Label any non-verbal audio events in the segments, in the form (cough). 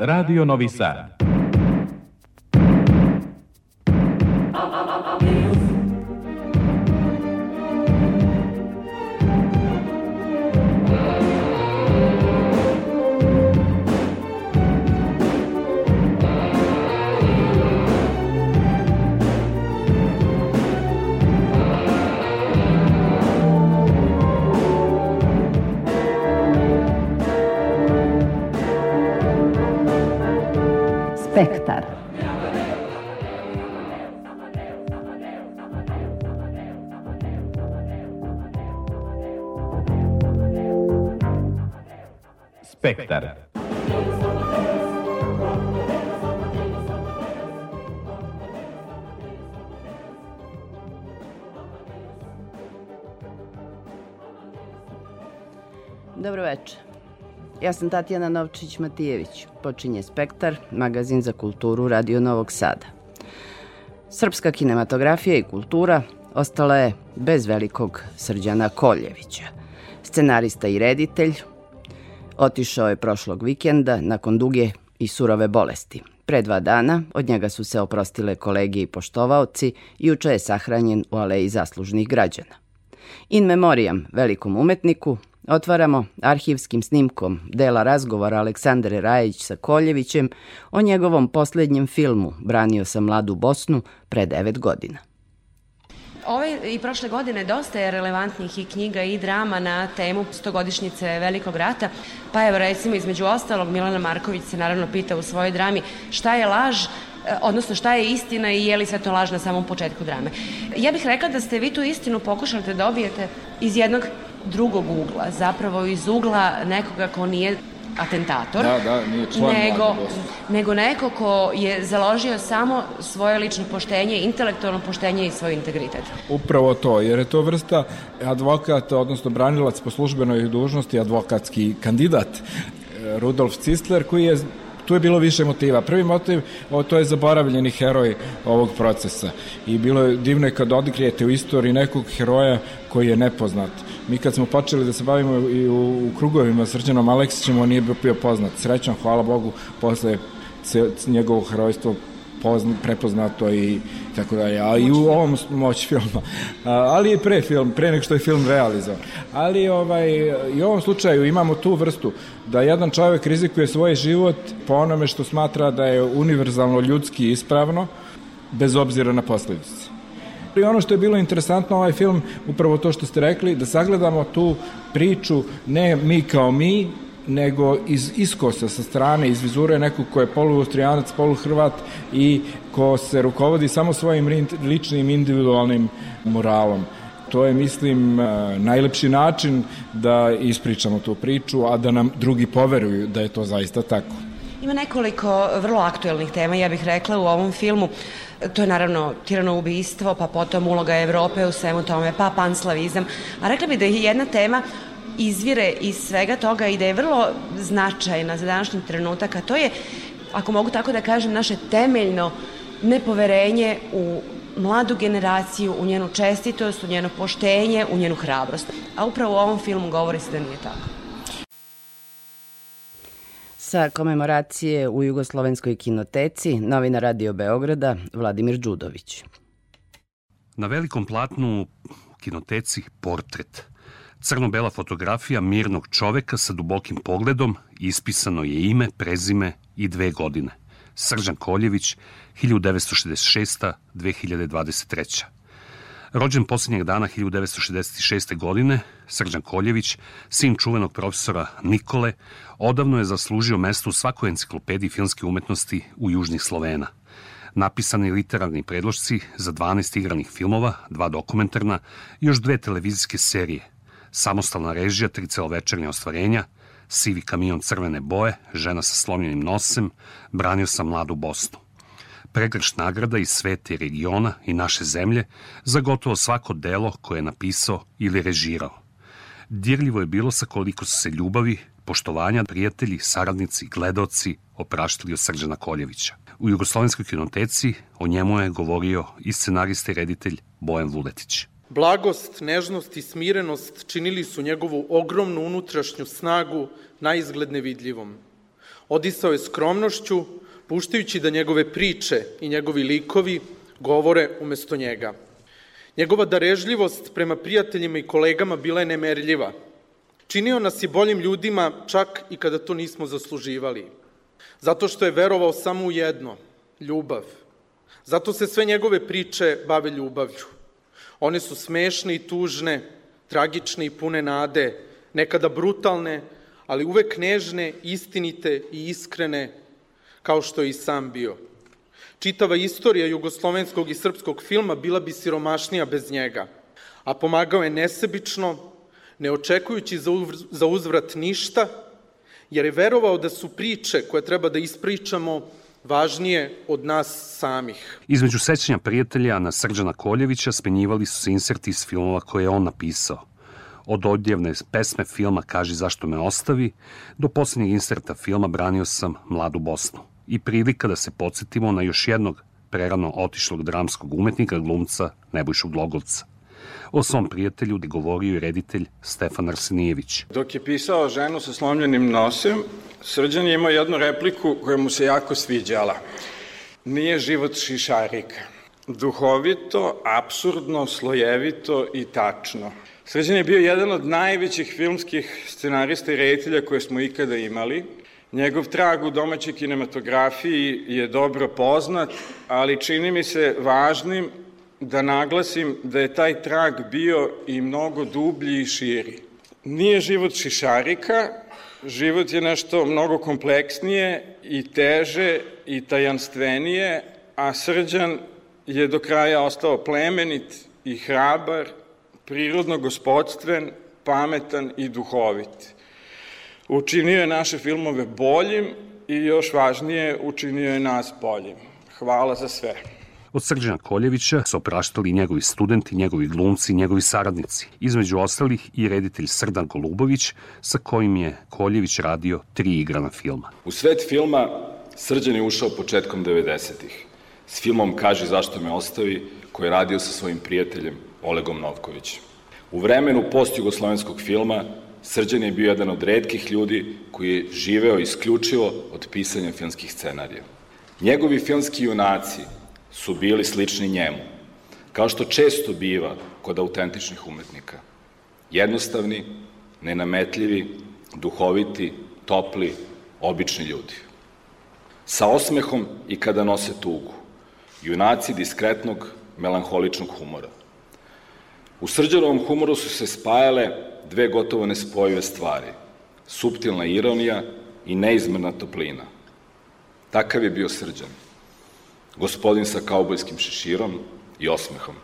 Radio Novi Sad. Spektar. Spektar. Dobro večer. Ja sam Tatjana Novčić-Matijević. Počinje Spektar, magazin za kulturu Radio Novog Sada. Srpska kinematografija i kultura ostala je bez velikog Srđana Koljevića. Scenarista i reditelj otišao je prošlog vikenda nakon duge i surove bolesti. Pre dva dana od njega su se oprostile kolege i poštovaoci i juče je sahranjen u aleji zaslužnih građana. In memoriam velikom umetniku Otvaramo arhivskim snimkom dela razgovora Aleksandre Rajić sa Koljevićem o njegovom poslednjem filmu Branio sam mladu Bosnu pre devet godina. Ove i prošle godine dosta je relevantnih i knjiga i drama na temu stogodišnjice Velikog rata, pa evo recimo između ostalog Milana Marković se naravno pita u svojoj drami šta je laž, e, odnosno šta je istina i je li sve to laž na samom početku drame. Ja bih rekla da ste vi tu istinu pokušali da dobijete iz jednog drugog ugla, zapravo iz ugla nekoga ko nije atentator, da, da, nije član nego, nego neko ko je založio samo svoje lično poštenje, intelektualno poštenje i svoj integritet. Upravo to, jer je to vrsta advokata, odnosno branilac po službenoj dužnosti, advokatski kandidat eh, Rudolf Cistler, koji je tu je bilo više motiva. Prvi motiv, o, to je zaboravljeni heroj ovog procesa. I bilo je divno kad odikrijete u istoriji nekog heroja koji je nepoznat. Mi kad smo počeli da se bavimo i u, u krugovima Srđanom Aleksićem, on nije bio poznat. Srećan, hvala Bogu, posle njegovog herojstva pozna, prepoznato i tako dalje. A i u ovom moć filma. A, ali i pre film, pre nek što je film realizovan. Ali ovaj, i u ovom slučaju imamo tu vrstu da jedan čovjek rizikuje svoj život po onome što smatra da je univerzalno ljudski ispravno, bez obzira na posledice. I ono što je bilo interesantno ovaj film, upravo to što ste rekli, da sagledamo tu priču ne mi kao mi, nego iz iskosa sa strane, iz vizure nekog ko je poluaustrijanac, poluhrvat i ko se rukovodi samo svojim ličnim individualnim moralom. To je, mislim, e, najlepši način da ispričamo tu priču, a da nam drugi poveruju da je to zaista tako. Ima nekoliko vrlo aktuelnih tema, ja bih rekla, u ovom filmu. To je naravno tirano ubistvo, pa potom uloga Evrope u svemu tome, pa panslavizam. A rekla bih da je jedna tema izvire iz svega toga i da je vrlo značajna za današnji trenutak, a to je, ako mogu tako da kažem, naše temeljno nepoverenje u mladu generaciju, u njenu čestitost, u njeno poštenje, u njenu hrabrost. A upravo u ovom filmu govori se da nije tako. Sa komemoracije u Jugoslovenskoj kinoteci, novina Radio Beograda, Vladimir Đudović. Na velikom platnu kinoteci portret – Crno-bela fotografija mirnog čoveka sa dubokim pogledom, ispisano je ime, prezime i dve godine. Srđan Koljević, 1966-2023. Rođen poslednjeg dana 1966. godine, Srđan Koljević, sin čuvenog profesora Nikole, odavno je zaslužio mesto u svakoj enciklopediji filmske umetnosti u južnih Slovena. Napisani literarni predložci za 12 igranih filmova, dva dokumentarna i još dve televizijske serije – samostalna režija, tri celovečernja ostvarenja, sivi kamion crvene boje, žena sa slomljenim nosem, branio sam mladu Bosnu. Pregršt nagrada iz svete regiona i naše zemlje za gotovo svako delo koje je napisao ili režirao. Dirljivo je bilo sa koliko su se ljubavi, poštovanja, prijatelji, saradnici, gledoci opraštali od Srđana Koljevića. U Jugoslovenskoj kinoteci o njemu je govorio i scenarista i reditelj Bojan Vuletić. Blagost, nežnost i smirenost činili su njegovu ogromnu unutrašnju snagu na izgled nevidljivom. Odisao je skromnošću, puštajući da njegove priče i njegovi likovi govore umesto njega. Njegova darežljivost prema prijateljima i kolegama bila je nemerljiva. Činio nas je boljim ljudima čak i kada to nismo zasluživali. Zato što je verovao samo u jedno, ljubav. Zato se sve njegove priče bave ljubavlju. One su smešne i tužne, tragične i pune nade, nekada brutalne, ali uvek nežne, istinite i iskrene, kao što je i sam bio. Čitava istorija jugoslovenskog i srpskog filma bila bi siromašnija bez njega, a pomagao je nesebično, ne očekujući za uzvrat ništa, jer je verovao da su priče koje treba da ispričamo važnije od nas samih. Između sećanja prijatelja na Srđana Koljevića smenjivali su se inserti iz filmova koje je on napisao. Od odjevne pesme filma Kaži zašto me ostavi, do poslednjeg inserta filma Branio sam mladu Bosnu. I prilika da se podsjetimo na još jednog prerano otišlog dramskog umetnika, glumca Nebojšu Glogovca. O svom prijatelju govorio i reditelj Stefan Arsenijević. Dok je pisao ženu sa slomljenim nosem, Srđan je imao jednu repliku koja mu se jako sviđala. Nije život šišarika. Duhovito, absurdno, slojevito i tačno. Srđan je bio jedan od najvećih filmskih scenarista i reditelja koje smo ikada imali. Njegov trag u domaćoj kinematografiji je dobro poznat, ali čini mi se važnim da naglasim da je taj trag bio i mnogo dublji i širi. Nije život šišarika, život je nešto mnogo kompleksnije i teže i tajanstvenije, a Srđan je do kraja ostao plemenit i hrabar, prirodno gospodstven, pametan i duhovit. Učinio je naše filmove boljim i još važnije, učinio je nas boljim. Hvala za sve. Od Srđana Koljevića su opraštali njegovi studenti, njegovi glumci, njegovi saradnici. Između ostalih i reditelj Srdan Golubović, sa kojim je Koljević radio tri igrana filma. U svet filma Srđan je ušao početkom 90-ih. S filmom Kaži zašto me ostavi, koji je radio sa svojim prijateljem Olegom Novkovićem. U vremenu post-jugoslovenskog filma Srđan je bio jedan od redkih ljudi koji je živeo isključivo od pisanja filmskih scenarija. Njegovi filmski junaci su bili slični njemu, kao što često biva kod autentičnih umetnika. Jednostavni, nenametljivi, duhoviti, topli, obični ljudi. Sa osmehom i kada nose tugu. Junaci diskretnog, melanholičnog humora. U srđanovom humoru su se spajale dve gotovo nespojive stvari. Subtilna ironija i neizmerna toplina. Takav je bio srđan gospodin sa kaubojskim šeširom i osmehom.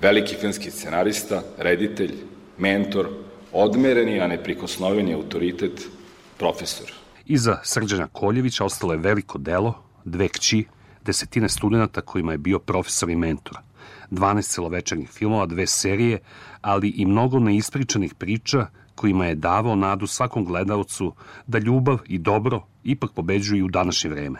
Veliki filmski scenarista, reditelj, mentor, odmereni, a neprikosnoveni autoritet, profesor. Iza Srđana Koljevića ostalo je veliko delo, dve kći, desetine studenta kojima je bio profesor i mentor. 12 celovečernih filmova, dve serije, ali i mnogo neispričanih priča kojima je davao nadu svakom gledalcu da ljubav i dobro ipak pobeđuju u današnje vreme.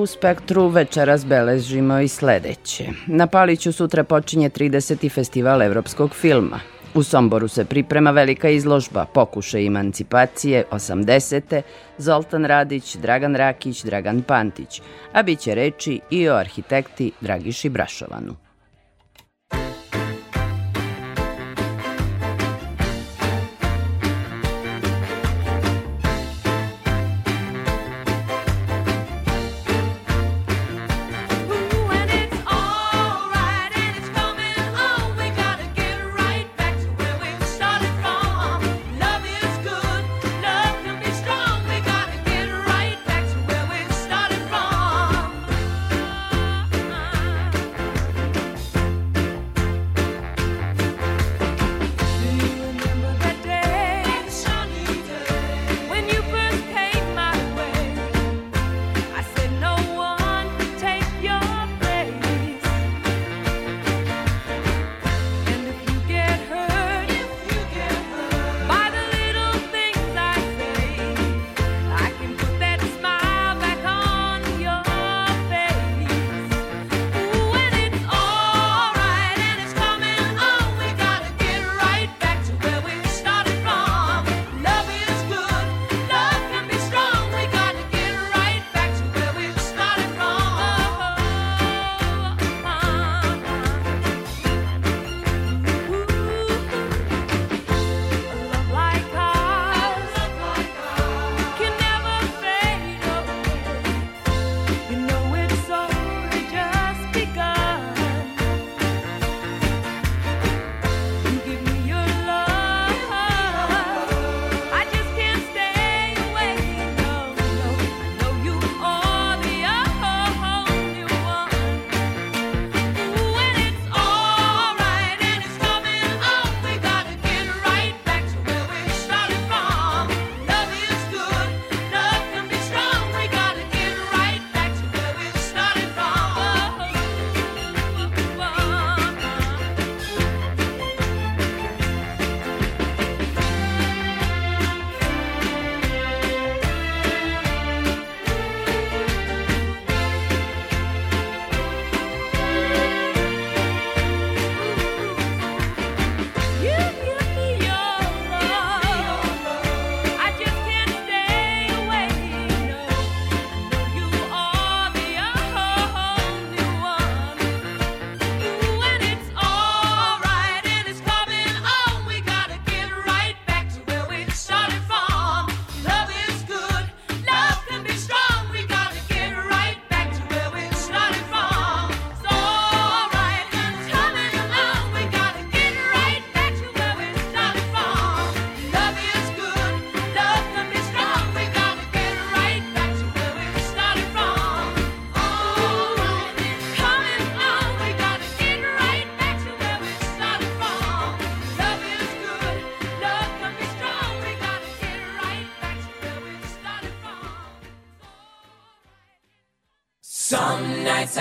U spektru večeras beležimo i sledeće. Na Paliću sutra počinje 30. festival evropskog filma. U Somboru se priprema velika izložba Pokuše emancipacije 80. Zoltan Radić, Dragan Rakić, Dragan Pantić, a bit će reči i o arhitekti Dragiši Brašovanu.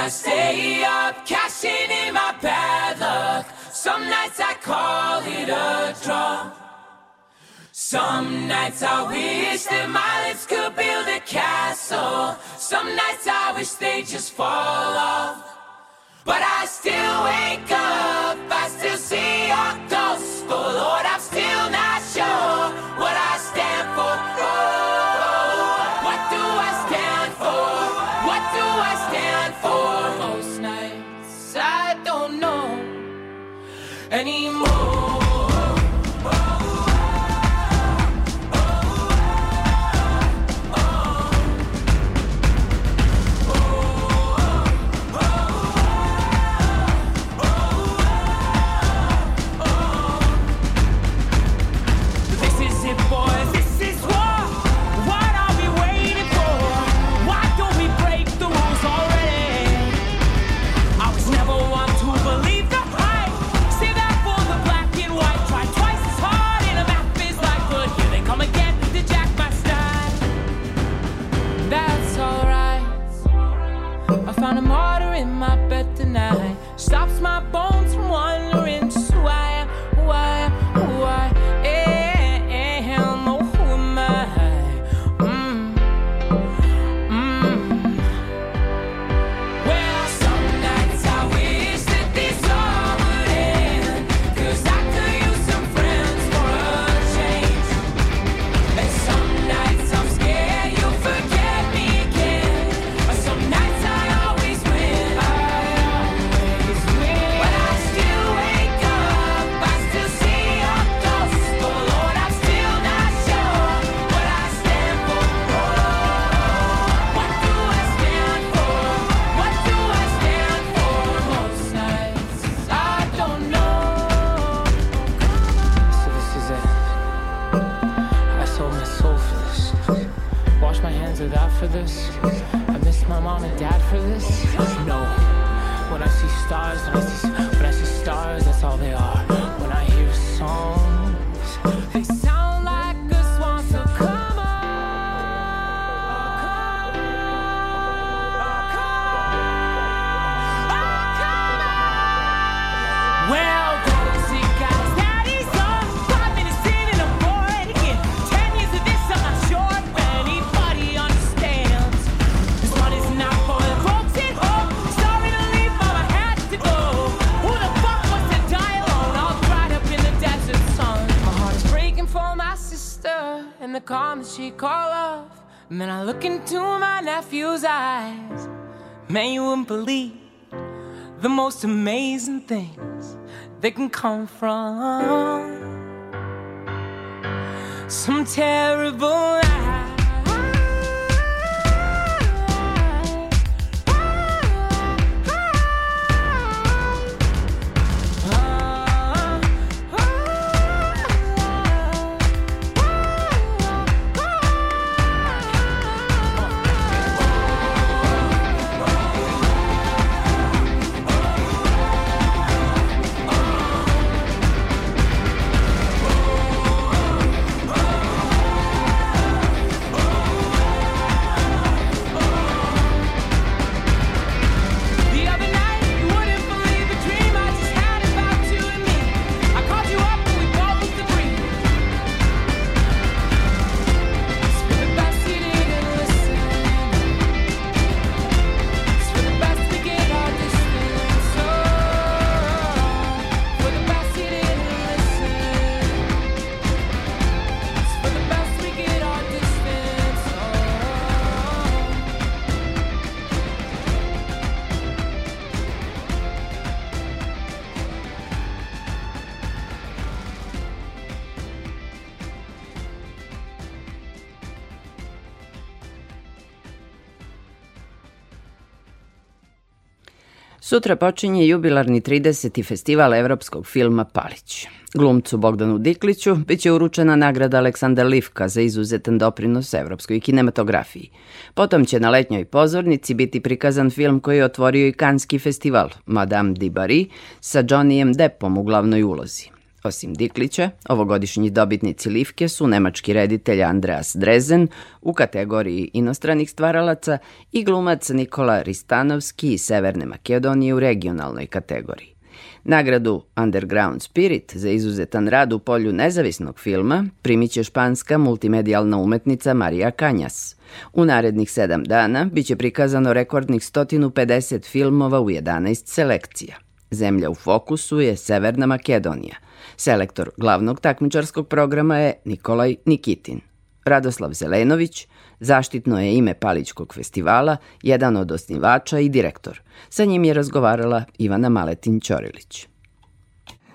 I stay up, cashing in my bad luck. Some nights I call it a draw. Some nights I wish that my lips could build a castle. Some nights I wish they just fall off. anymore. they can come from. Some terrible Sutra počinje jubilarni 30. festival evropskog filma Palić. Glumcu Bogdanu Dikliću biće uručena nagrada Aleksandar Livka za izuzetan doprinos evropskoj kinematografiji. Potom će na letnjoj pozornici biti prikazan film koji je otvorio i Kanski festival Madame Dibari sa Johnnyem Deppom u glavnoj ulozi. Osim Diklića, ovogodišnji dobitnici Livke su nemački reditelj Andreas Drezen u kategoriji inostranih stvaralaca i glumac Nikola Ristanovski iz Severne Makedonije u regionalnoj kategoriji. Nagradu Underground Spirit za izuzetan rad u polju nezavisnog filma primit će španska multimedijalna umetnica Marija Kanjas. U narednih sedam dana biće prikazano rekordnih 150 filmova u 11 selekcija. Zemlja u fokusu je Severna Makedonija. Selektor glavnog takmičarskog programa je Nikolaj Nikitin. Radoslav Zelenović, zaštitno je ime Palićkog festivala, jedan od osnivača i direktor. Sa njim je razgovarala Ivana Maletin-Ćorilić.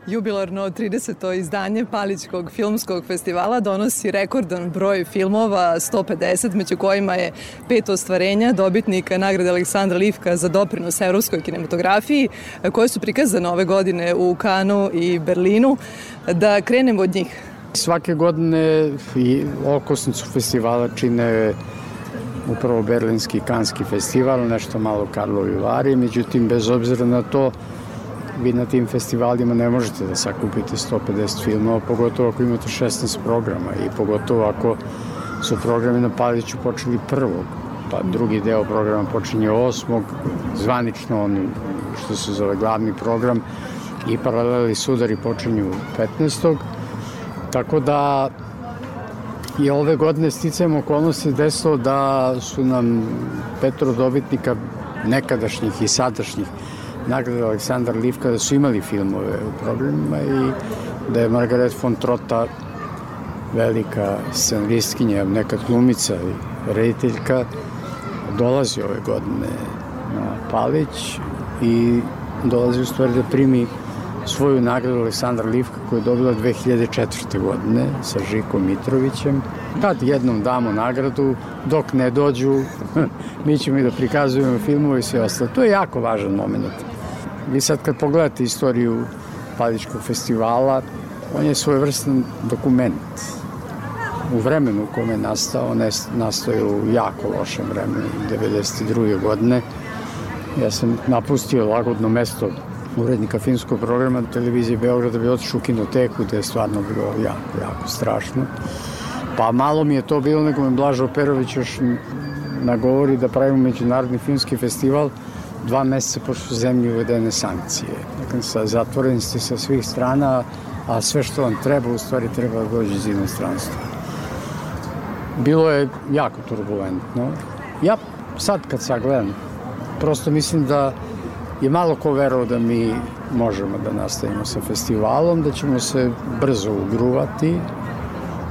Jubilarno 30. izdanje Palićkog filmskog festivala donosi rekordan broj filmova, 150, među kojima je pet ostvarenja dobitnika nagrade Aleksandra Livka za doprinos evropskoj kinematografiji, koje su prikazane ove godine u Kanu i Berlinu. Da krenemo od njih. Svake godine i okosnicu festivala čine upravo Berlinski kanski festival, nešto malo Karlovi Vari, međutim, bez obzira na to, vi na tim festivalima ne možete da sakupite 150 filmova, pogotovo ako imate 16 programa i pogotovo ako su programi na Paliću počeli prvog, pa drugi deo programa počinje osmog, zvanično on što se zove glavni program i paraleli sudari počinju 15. Tako da je ove godine sticajem okolnosti desilo da su nam petro dobitnika nekadašnjih i sadašnjih nagrada Aleksandar Livka da su imali filmove u programima i da je Margaret von Trota velika scenaristkinja, neka glumica i rediteljka dolazi ove godine na Palić i dolazi u stvari da primi svoju nagradu Aleksandra Livka koju je dobila 2004. godine sa Žikom Mitrovićem. Kad jednom damo nagradu, dok ne dođu, (laughs) mi ćemo i da prikazujemo filmove i sve ostalo. To je jako važan moment. Vi sad kad pogledate istoriju Paličkog festivala, on je svojevrstan dokument. U vremenu u kome je nastao, on je nastao u jako lošem vremenu, 92. godine. Ja sam napustio lagodno mesto urednika filmskog programa televizije Beograda da bi otišao u kinoteku gde je stvarno bilo jako, jako strašno. Pa malo mi je to bilo, nego me Blažo Perović još nagovori da pravimo međunarodni filmski festival dva meseca pošto su uvedene sankcije. Dakle, sa zatvoreni ste sa svih strana, a sve što vam treba, u stvari treba da dođe iz inostranstva. Bilo je jako turbulentno. Ja sad kad sagledam, prosto mislim da je malo ko verovao da mi možemo da nastavimo sa festivalom, da ćemo se brzo ugruvati.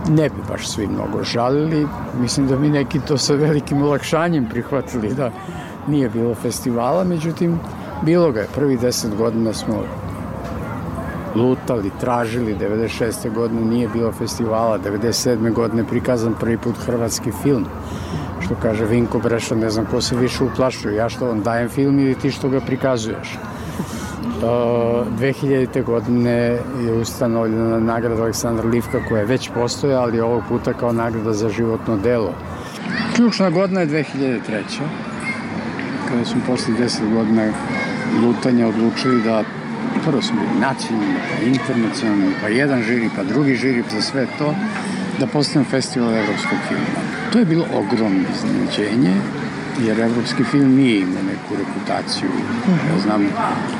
Ne bi baš svi mnogo žalili. Mislim da mi neki to sa velikim olakšanjem prihvatili da nije bilo festivala, međutim, bilo ga je. Prvi deset godina smo lutali, tražili, 96. godine nije bilo festivala, 97. godine prikazan prvi put hrvatski film što kaže Vinko Breša, ne znam ko se više uplašuje, ja što vam dajem film ili ti što ga prikazuješ. Uh, 2000. godine je ustanovljena nagrada Aleksandra Livka koja je već postoja, ali ovog puta kao nagrada za životno delo. Ključna godina je 2003. kada smo posle 10 godina lutanja odlučili da prvo smo bili nacionalni, pa internacionalni, pa jedan žiri, pa drugi žiri, za sve to, da postavimo festival evropskog filma. To je bilo ogromno iznenađenje, jer evropski film nije imao neku reputaciju. Ja znam,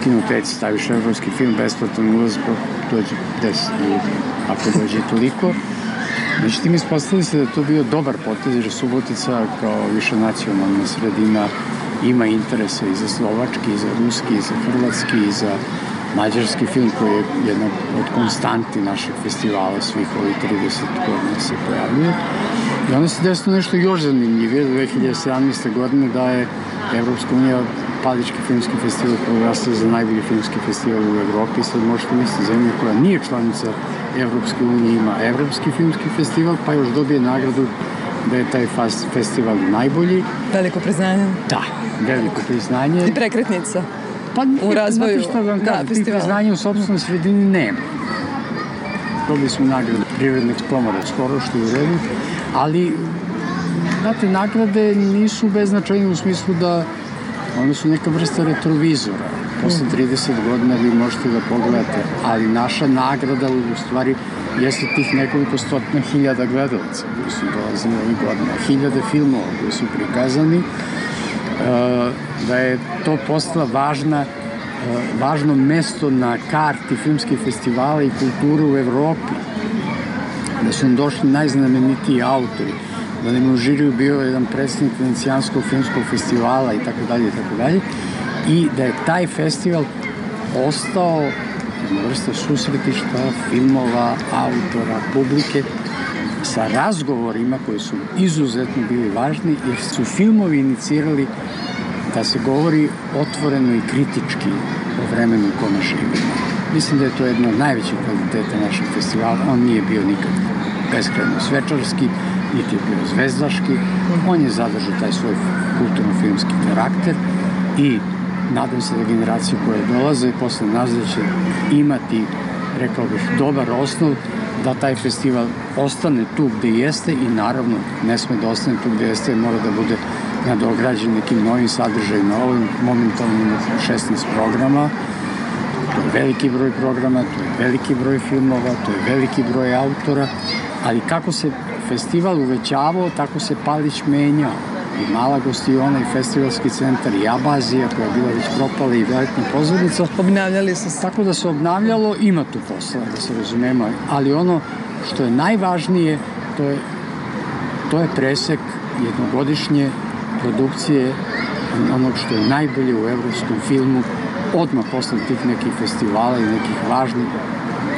kinoteci staviš evropski film, besplatan ulaz, pa dođe 10 ljudi, ako dođe toliko. Međutim, ispostavili se da to bio dobar potez, jer Subotica kao više nacionalna sredina ima interese i za slovački, i za ruski, i za hrvatski, i za mađarski film koji je jedna od konstanti našeg festivala svih ovih 30 godina se pojavljuje. I onda se desilo nešto još zanimljivije, 2017. godine da je Evropska unija Palički filmski festival proglasila za najbolji filmski festival u Evropi. Sad možete misliti zemlja koja nije članica Evropske unije ima Evropski filmski festival, pa još dobije nagradu da je taj festival najbolji. Veliko priznanje. Da, veliko priznanje. I prekretnica. Pa u razvoju znate šta vam da, kažem, tih priznanja u sobstvenoj sredini nema. Dobili smo nagradu Privredne komore skoro što je u redu, ali znate, nagrade nisu beznačajne u smislu da One su neka vrsta retrovizora. Posle 30 godina vi možete da pogledate, ali naša nagrada u stvari jeste tih nekoliko stotina hiljada gledalaca koji su dolazili ovih godina, hiljade filmova koji su prikazani, da je to postala važna važno mesto na karti filmskih festivala i kulture u Evropi. Da su nam došli najznamenitiji autori, da nam u žiriju bio jedan predstavnik Venecijanskog filmskog festivala i tako dalje i tako dalje i da je taj festival ostao jedna vrsta susretišta, filmova, autora, publike sa razgovorima koji su izuzetno bili važni jer su filmovi inicirali da se govori otvoreno i kritički o vremenu u kome živimo. Mislim da je to jedno od najvećih kvaliteta našeg festivala. On nije bio nikad beskrajno svečarski, niti je bio zvezdaški. On je zadržao taj svoj kulturno-filmski karakter i nadam se da generacije koje dolaze posle nas da će imati, rekao bih, dobar osnov da taj festival ostane tu gde jeste i naravno ne sme da ostane tu gde jeste, mora da bude nadograđen nekim novim sadržajima. Ovim momentalno ima 16 programa, to je veliki broj programa, to je veliki broj filmova, to je veliki broj autora, ali kako se festival uvećavao, tako se Palić menjao i Mala gostiona i festivalski centar i Abazija koja je bila već propala i velikna pozornica. Obnavljali se. Tako da se obnavljalo, ima tu posla, da se razumemo, ali ono što je najvažnije, to je, to je presek jednogodišnje produkcije onog što je najbolje u evropskom filmu odmah posle tih nekih festivala i nekih važnih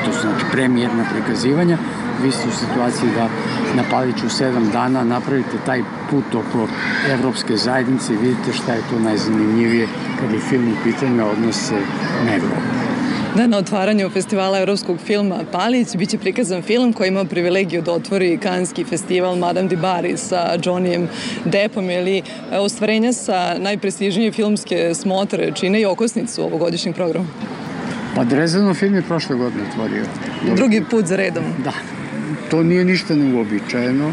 to su znači premijerna prikazivanja vi ste u situaciji da na Paliću sedam dana napravite taj put oko evropske zajednice i vidite šta je to najzanimljivije kad je film u pitanju odnose na Evropu. Da, na otvaranju festivala evropskog filma Palić biće prikazan film koji ima privilegiju da otvori Kanski festival Madame de Bari sa Johnnyem Deppom ili e, ostvarenja sa najprestižnije filmske smotre čine i okosnicu ovogodišnjeg programa. Pa Drezano film je prošle godine otvorio. Drugi put za redom. Da. To nije ništa neuobičajeno.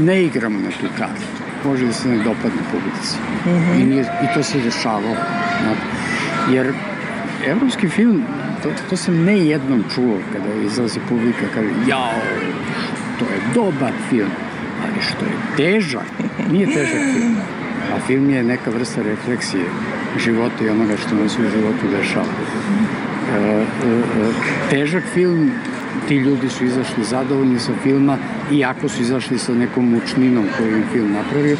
Ne igramo na tu kartu. Može da se ne dopadne publici. Mm -hmm. I, nije, I to se dešavalo. Jer evropski film, to, to sam ne jednom čuo kada izlazi publika, kaže, jao, to je dobar film, ali što je težak, nije težak film. A film je neka vrsta refleksije života i onoga što nam se u životu dešava. E, e, e, težak film, ti ljudi su izašli zadovoljni sa filma, iako su izašli sa nekom mučninom koju im film napravio,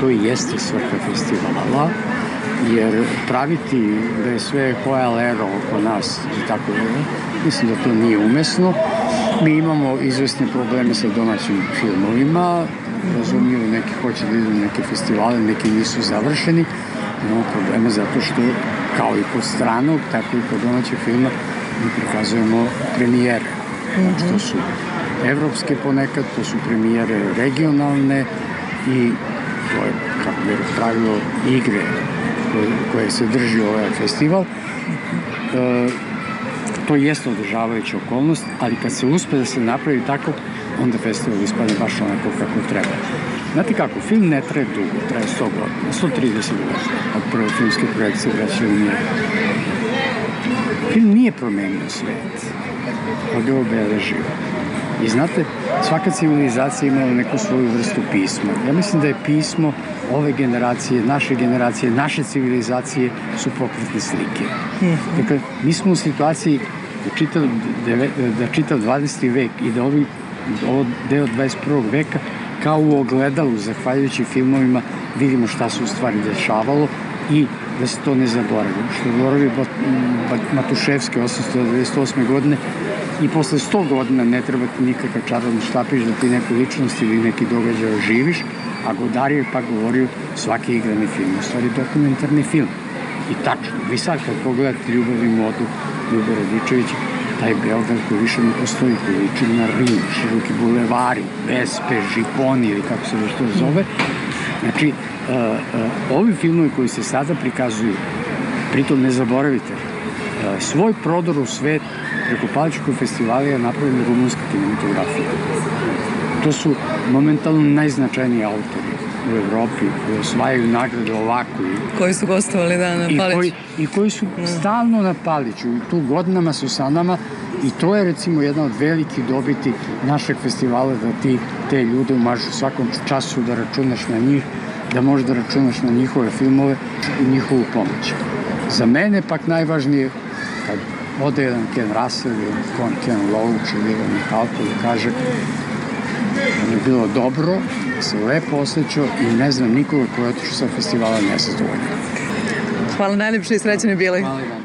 to i jeste svrha festivala, jer praviti da je sve lero oko nas i tako da, mislim da to nije umesno. Mi imamo izvesne probleme sa domaćim filmovima, razumljivo neki hoće da idu na neke festivale, neki nisu završeni, imamo problema zato što kao i kod stranog, tako i kod domaćeg filma mi prikazujemo premijere. Znači, to su evropske ponekad, to su premijere regionalne i to je, kako bi pravilo, igre koje, koje se drži ovaj festival. E, to jeste održavajuća okolnost, ali kad se uspe da se napravi tako, onda festival ispadne baš onako kako treba. Znate kako, film ne traje dugo, traje 100 godina, 130 godina od prve filmske projekcije Braća Lumije. Film nije promenio svet, ali ga obeležio. I znate, svaka civilizacija imala neku svoju vrstu pisma. Ja mislim da je pismo ove generacije, naše generacije, naše civilizacije su pokretne slike. Dakle, mi smo u situaciji da čitav, da čitav 20. vek i da ovi, ovo deo 21. veka kao u ogledalu, zahvaljujući filmovima, vidimo šta se u stvari dešavalo i da se to ne zaboravi. Što je govorio Matuševski 898. godine i posle 100 godina ne treba ti nikakav čarobni štapić da ti neku ličnost ili neki događaj oživiš, a Godar je pa govorio svaki igrani film, u stvari dokumentarni film. I tačno, vi sad kad pogledate Ljubav i modu Ljuba Radičevića, taj Beograd koji više ne postoji, koji liči na Rim, široki bulevari, Vespe, Žiponi ili kako se već to zove. Znači, ovi filmovi koji se sada prikazuju, pritom ne zaboravite, uh, svoj prodor u svet preko Paličkog festivala je napravljena rumunska kinematografija. To su momentalno najznačajniji autori. u Evropi koji osvajaju nagrade ovako i Koji su gostovali da na i Paliću. koji, i koji su stalno na Paliću i tu godinama su sa nama i to je recimo jedna od velikih dobiti našeg festivala da ti te ljude umažu svakom času da računaš na njih da možeš da računaš na njihove filmove i njihovu pomoć. Za mene pak najvažnije kad ode jedan Ken Russell ili Ken, Ken Loach ili Ivan Mihalko da kaže da mi je bilo dobro, da se lepo osjećao i ne znam nikoga ko je otišao sa festivala nezadovoljno. Hvala najljepše i srećeni bili. Hvala i vama.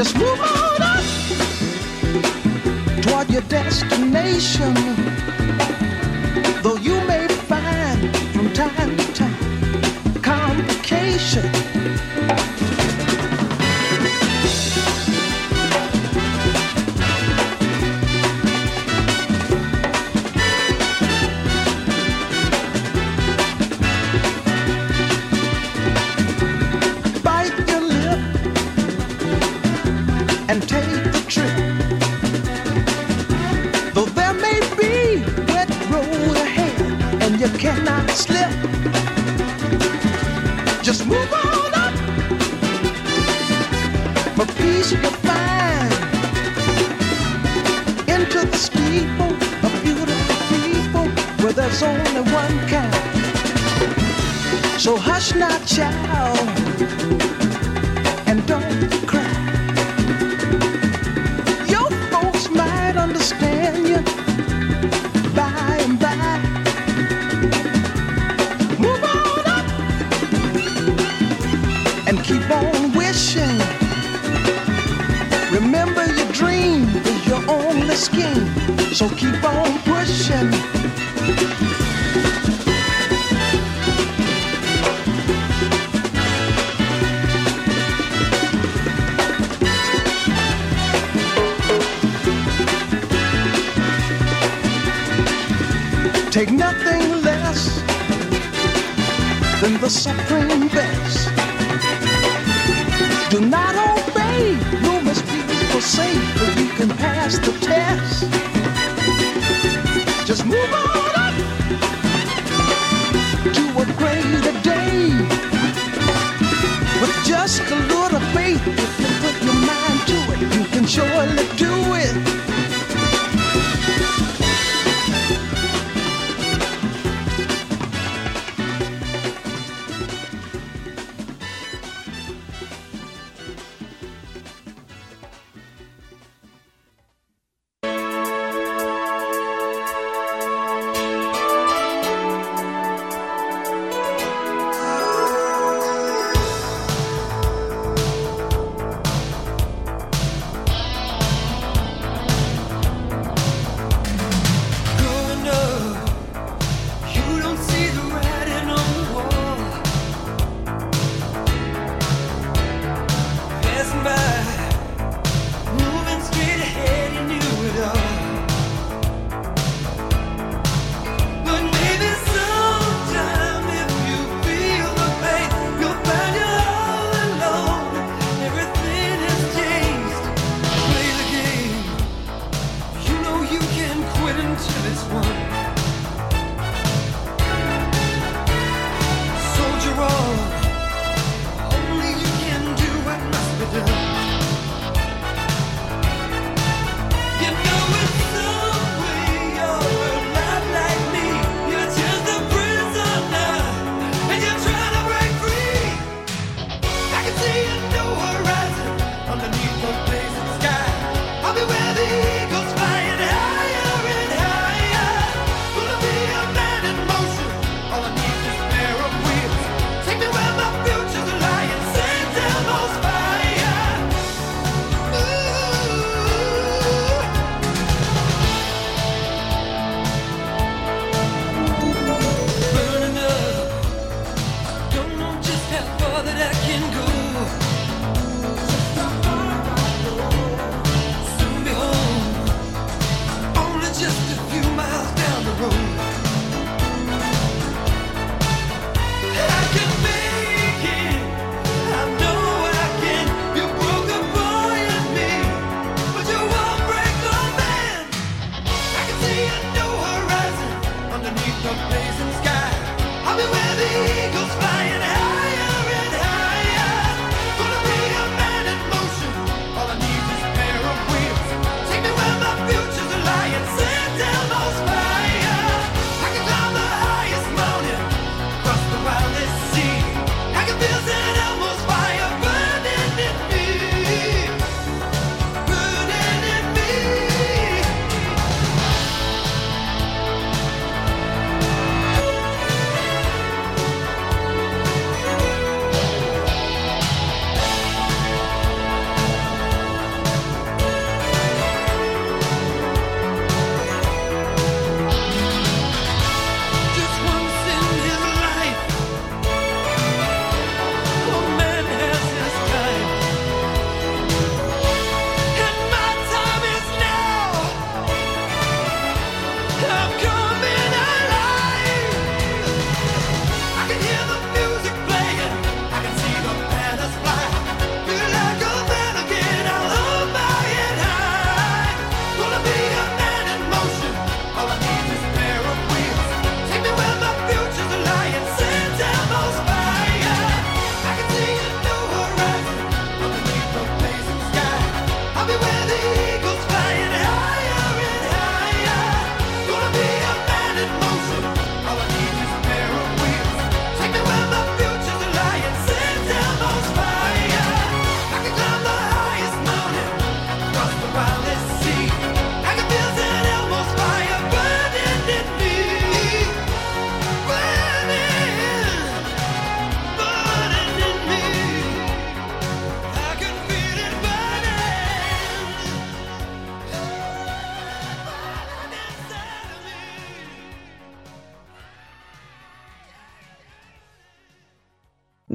Just move on up toward your destination. Though you may find from time to time complication.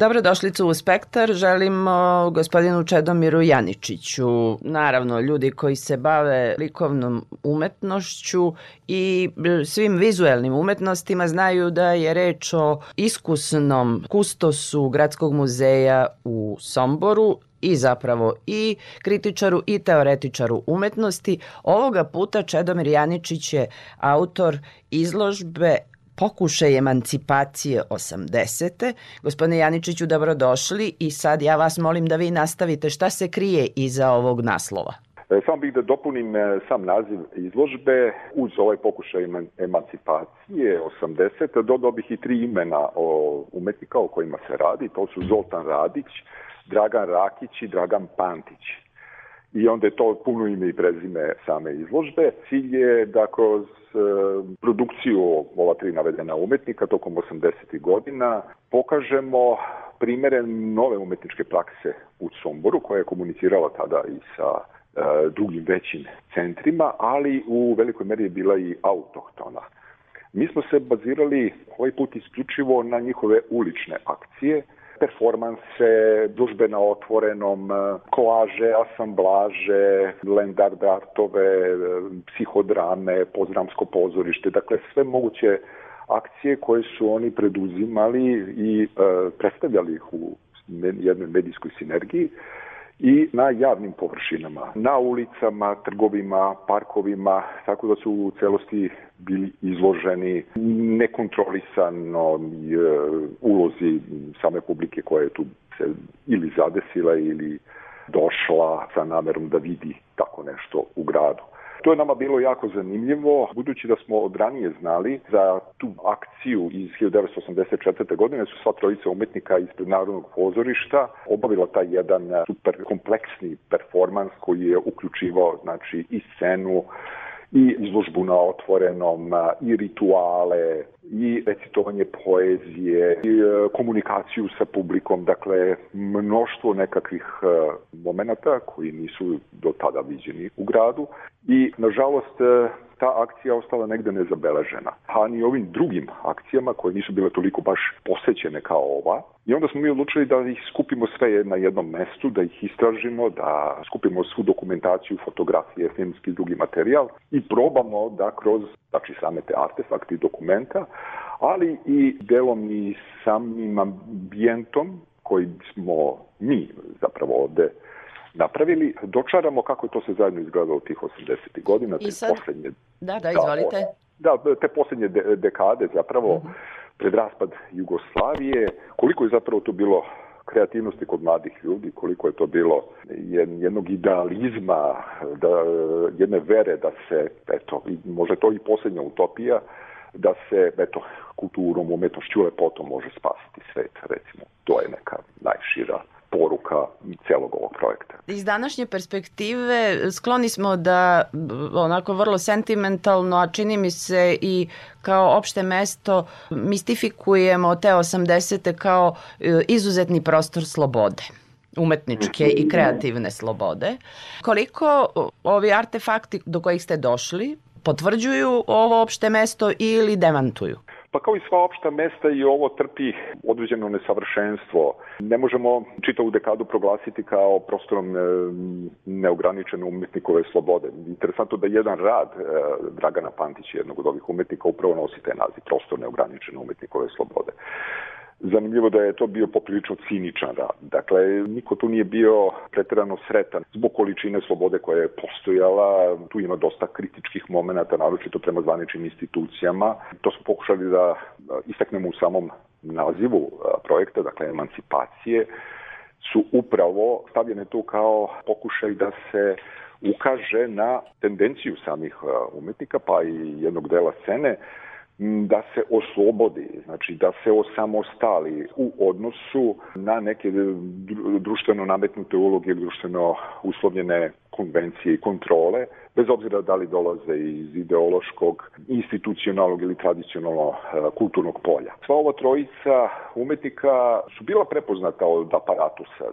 Dobrodošlicu u Spektar želimo gospodinu Čedomiru Janičiću. Naravno, ljudi koji se bave likovnom umetnošću i svim vizuelnim umetnostima znaju da je reč o iskusnom kustosu Gradskog muzeja u Somboru i zapravo i kritičaru i teoretičaru umetnosti. Ovoga puta Čedomir Janičić je autor izložbe pokušaj emancipacije 80. Gospodine Janičiću, dobrodošli i sad ja vas molim da vi nastavite šta se krije iza ovog naslova. E, Samo bih da dopunim e, sam naziv izložbe uz ovaj pokušaj eman- emancipacije 80. Dodao bih i tri imena o umetnika o kojima se radi. To su Zoltan Radić, Dragan Rakić i Dragan Pantić. I onda je to puno ime i prezime same izložbe. Cilj je da kroz produkciju ova tri navedena umetnika tokom 80. godina pokažemo primere nove umetničke prakse u Somboru koja je komunicirala tada i sa e, drugim većim centrima, ali u velikoj meri je bila i autohtona. Mi smo se bazirali ovaj put isključivo na njihove ulične akcije, performanse, dužbe na otvorenom, e, koaže, asamblaže, land artove, e, psihodrame, pozdramsko pozorište, dakle sve moguće akcije koje su oni preduzimali i e, predstavljali ih u jednoj medijskoj sinergiji i na javnim površinama, na ulicama, trgovima, parkovima, tako da su u celosti bili izloženi nekontrolisano e, ulozi same publike koja je tu se ili zadesila ili došla sa namerom da vidi tako nešto u gradu. To je nama bilo jako zanimljivo, budući da smo od ranije znali za tu akciju iz 1984. godine su sva trojica umetnika ispred Narodnog pozorišta obavila taj jedan super kompleksni performans koji je uključivao znači i scenu i izložbu na otvorenom, a, i rituale, i recitovanje poezije, i e, komunikaciju sa publikom, dakle mnoštvo nekakvih e, momenata koji nisu do tada viđeni u gradu. I nažalost e, ta akcija ostala negde nezabeležena. A ni ovim drugim akcijama koje nisu bile toliko baš posećene kao ova. I onda smo mi odlučili da ih skupimo sve na jednom mestu, da ih istražimo, da skupimo svu dokumentaciju, fotografije, filmski i drugi materijal i probamo da kroz znači same te artefakte i dokumenta, ali i delom i samim ambijentom koji smo mi zapravo ovde napravili, dočaramo kako je to se zajedno izgledalo tih 80. godina, I te sad- poslednje Da, da, izvolite. da, te poslednje de- dekade zapravo pred raspad Jugoslavije, koliko je zapravo to bilo kreativnosti kod mladih ljudi, koliko je to bilo jed- jednog idealizma, da, jedne vere da se, eto, i možda to i poslednja utopija, da se, eto, kulturom, umetnošću, lepotom može spasiti svet, recimo. To je neka najšira poruka celog ovog projekta. Iz današnje perspektive skloni smo da onako vrlo sentimentalno, a čini mi se i kao opšte mesto mistifikujemo te 80. kao e, izuzetni prostor slobode umetničke i kreativne slobode. Koliko ovi artefakti do kojih ste došli potvrđuju ovo opšte mesto ili demantuju? Pa kao i sva opšta mesta i ovo trpi određeno nesavršenstvo. Ne možemo čitavu dekadu proglasiti kao prostorom e, neograničene umetnikove slobode. Interesantno da jedan rad e, Dragana Pantića, jednog od ovih umetnika, upravo nosi taj naziv, prostor neograničene umetnikove slobode. Zanimljivo da je to bio poprilično ciničan rad. Dakle, niko tu nije bio preterano sretan zbog količine slobode koja je postojala. Tu ima dosta kritičkih momenata, naročito prema zvaničnim institucijama. To smo pokušali da a, istaknemo u samom nazivu a, projekta, dakle emancipacije, su upravo stavljene tu kao pokušaj da se ukaže na tendenciju samih a, umetnika, pa i jednog dela scene, da se oslobodi, znači da se osamostali u odnosu na neke dru- društveno nametnute uloge, društveno uslovljene konvencije i kontrole, bez obzira da li dolaze iz ideološkog, institucionalnog ili tradicionalno e, kulturnog polja. Sva ova trojica umetnika su bila prepoznata od aparatusa.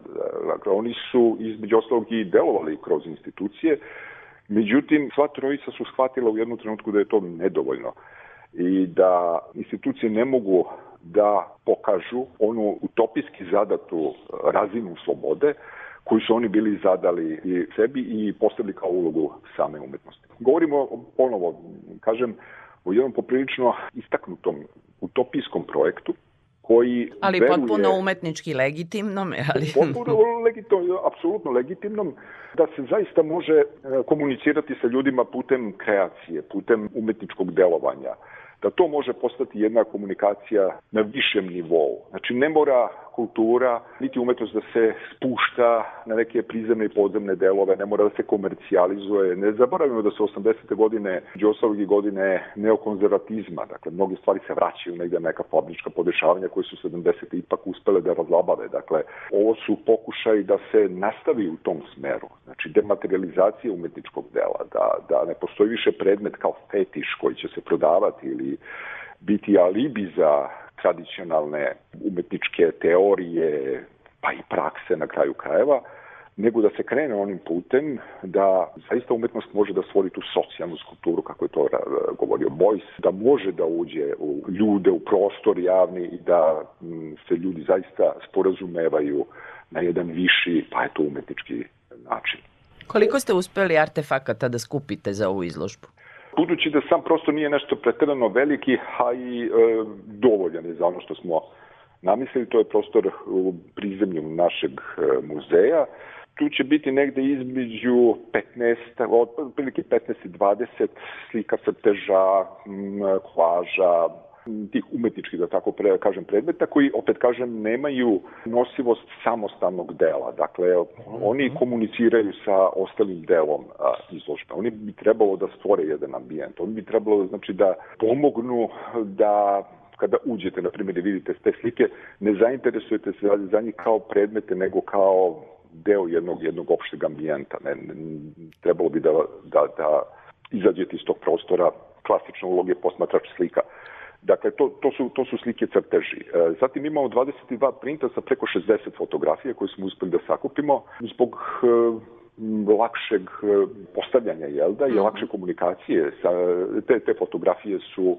Dakle, oni su između ostalog i delovali kroz institucije, međutim, sva trojica su shvatila u jednom trenutku da je to nedovoljno i da institucije ne mogu da pokažu onu utopijski zadatu razinu slobode koju su oni bili zadali i sebi i postavili kao ulogu same umetnosti. Govorimo ponovo, kažem, o jednom poprilično istaknutom utopijskom projektu koji Ali veruje, potpuno umetnički legitimnom, ali... potpuno legitimno, apsolutno legitimnom, da se zaista može e, komunicirati sa ljudima putem kreacije, putem umetničkog delovanja, da to može postati jedna komunikacija na višem nivou. Znači, ne mora kultura, niti umetnost da se spušta na neke prizemne i podzemne delove, ne mora da se komercijalizuje. Ne zaboravimo da su 80. godine, Đosovog godine neokonzervatizma, dakle, mnoge stvari se vraćaju negde na neka fabrička podešavanja koje su 70. ipak uspele da razlabave. Dakle, ovo su pokušaj da se nastavi u tom smeru. Znači, dematerializacija umetničkog dela, da, da ne postoji više predmet kao fetiš koji će se prodavati ili biti alibi za tradicionalne umetničke teorije, pa i prakse na kraju krajeva, nego da se krene onim putem da zaista umetnost može da stvori tu socijalnu skulpturu, kako je to govorio Bojs, da može da uđe u ljude, u prostor javni i da m, se ljudi zaista sporazumevaju na jedan viši, pa je to umetnički način. Koliko ste uspeli artefakata da skupite za ovu izložbu? Budući da sam prostor nije nešto pretirano veliki, a i e, dovoljan je za ono što smo namislili, to je prostor u prizemlju našeg e, muzeja. Tu će biti negde između 15, otprilike 15 i 20 slika crteža, kvaža, tih umetničkih, da tako pre, kažem, predmeta, koji, opet kažem, nemaju nosivost samostalnog dela. Dakle, oni komuniciraju sa ostalim delom a, izložbe. Oni bi trebalo da stvore jedan ambijent. Oni bi trebalo, znači, da pomognu da kada uđete, na primjer, i vidite te slike, ne zainteresujete se za njih kao predmete, nego kao deo jednog, jednog opšteg ambijenta. Ne, ne, trebalo bi da, da, da izađete iz tog prostora klasične uloge posmatrač slika. Dakle, to, to, su, to su slike crteži. E, zatim imamo 22 printa sa preko 60 fotografija koje smo uspeli da sakupimo zbog e, lakšeg e, postavljanja, jel da, i lakše komunikacije. Sa, te, te fotografije su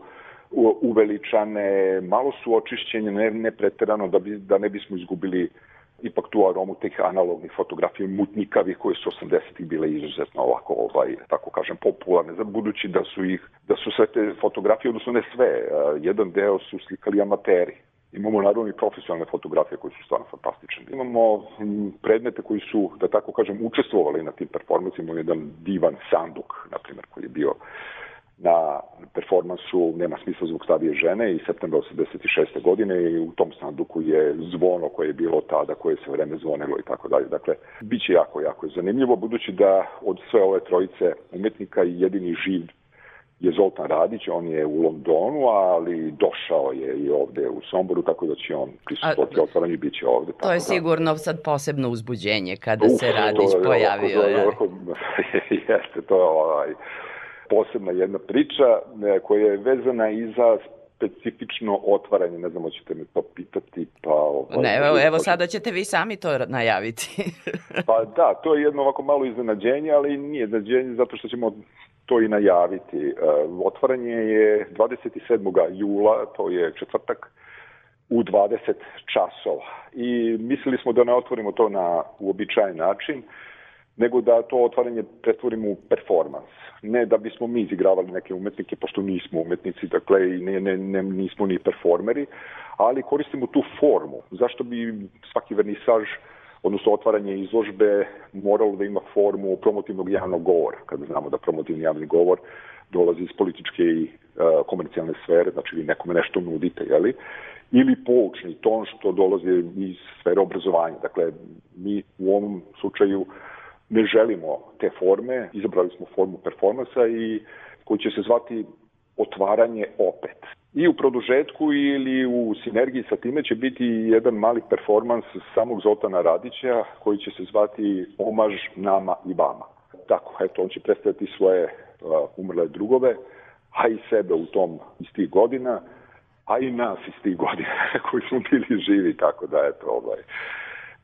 uveličane, malo su očišćenje, ne, ne preterano da, bi, da ne bismo izgubili ipak tu aromu tih analognih fotografija mutnikavih koje su 80-ih bile izuzetno ovako, ovaj, tako kažem, popularne, za budući da su ih, da su sve te fotografije, odnosno ne sve, jedan deo su slikali amateri. Imamo naravno i profesionalne fotografije koje su stvarno fantastične. Imamo predmete koji su, da tako kažem, učestvovali na tim performancima, jedan divan sanduk, na primjer, koji je bio na performansu Nema smisla zbog starije žene i septembra 86. godine i u tom sanduku je zvono koje je bilo tada, koje se vreme zvonilo i tako dalje. Dakle, bit će jako, jako zanimljivo, budući da od sve ove trojice umetnika i jedini živ je Zoltan Radić, on je u Londonu, ali došao je i ovde u Somboru, tako da će on prisutovati otvaranju i bit će ovde. To je da. sigurno sad posebno uzbuđenje kada Uf, se Radić to pojavio. Je, ja. (laughs) jeste, to je ovaj, posebna jedna priča e, koja je vezana i za specifično otvaranje, ne znam, hoćete me to pitati, pa... Ovaj, Ne, evo, evo sada ćete vi sami to najaviti. (laughs) pa da, to je jedno ovako malo iznenađenje, ali nije iznenađenje zato što ćemo to i najaviti. E, otvaranje je 27. jula, to je četvrtak, u 20 časova. I mislili smo da ne otvorimo to na uobičajen način, nego da to otvaranje pretvorimo u performans. Ne da bismo mi izigravali neke umetnike, pošto nismo umetnici, dakle i ne, ne, ne, nismo ni performeri, ali koristimo tu formu. Zašto bi svaki vernisaž, odnosno otvaranje izložbe, moralo da ima formu promotivnog javnog govora, kada znamo da promotivni javni govor dolazi iz političke i uh, komercijalne sfere, znači vi nekome nešto nudite, jeli? ili poučni ton što dolazi iz sfere obrazovanja. Dakle, mi u ovom slučaju ne želimo te forme, izabrali smo formu performansa i koji će se zvati otvaranje opet. I u produžetku ili u sinergiji sa time će biti jedan mali performans samog Zoltana Radića koji će se zvati Omaž nama i vama. Tako, eto, on će predstaviti svoje uh, umrle drugove, a i sebe u tom iz tih godina, a i nas iz tih godina (laughs) koji smo bili živi, tako da, eto, ovaj,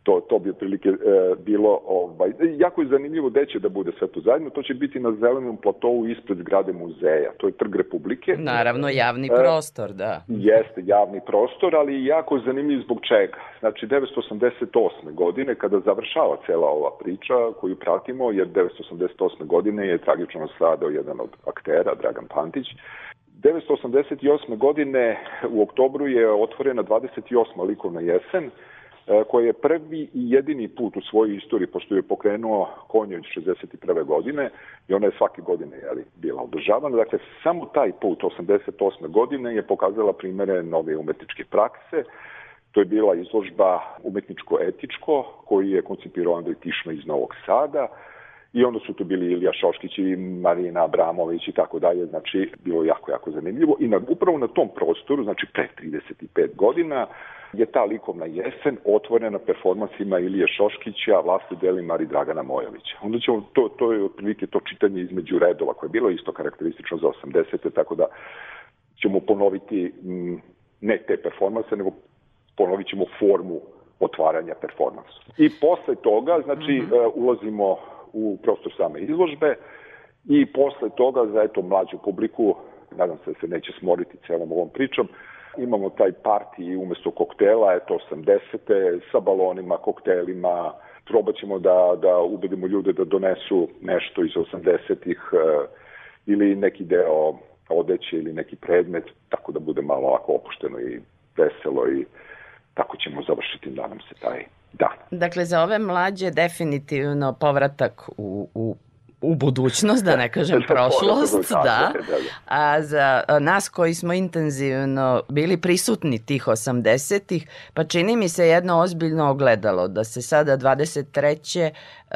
To, to bi otprilike e, bilo, ovaj, jako je zanimljivo gde će da bude sve to zajedno, to će biti na zelenom platovu ispred zgrade muzeja, to je Trg Republike. Naravno, javni E, prostor, da. Jeste javni prostor, ali jako zanimljiv zbog čega. Znači, 988. godine, kada završava cela ova priča koju pratimo, jer 988. godine je tragično stradao jedan od aktera, Dragan Pantić, 988. godine u oktobru je otvorena 28. likovna jesen, e, koja je prvi i jedini put u svojoj istoriji, pošto je pokrenuo Konjović 61. godine i ona je svake godine jeli, bila održavana. Dakle, samo taj put, 88. godine, je pokazala primere nove umetničke prakse. To je bila izložba umetničko-etičko, koji je koncipirao Andrej Tišma iz Novog Sada, I onda su tu bili Ilija Šoškić i Marina Abramović i tako dalje, znači bilo jako, jako zanimljivo. I na, upravo na tom prostoru, znači pre 35 godina, je ta likovna jesen otvorena performansima Ilije Šoškića, Vlasti Delimar i Dragana Mojovića. Onda ćemo, to, to je otprilike to čitanje između redova, koje je bilo isto karakteristično za 80. tako da ćemo ponoviti m, ne te performanse, nego ponovit ćemo formu otvaranja performansa. I posle toga, znači, mm -hmm. ulazimo u prostor same izložbe i posle toga za eto mlađu publiku, nadam se da se neće smoriti celom ovom pričom, imamo taj parti umesto koktela, eto 80. sa balonima, koktelima, probat ćemo da, da ubedimo ljude da donesu nešto iz 80-ih ili neki deo odeće ili neki predmet, tako da bude malo ovako opušteno i veselo i tako ćemo završiti, nadam se, taj dan. Dakle, za ove mlađe definitivno povratak u, u u budućnost, da ne (laughs) kažem prošlost, da. A za nas koji smo intenzivno bili prisutni tih 80-ih, pa čini mi se jedno ozbiljno ogledalo, da se sada 23.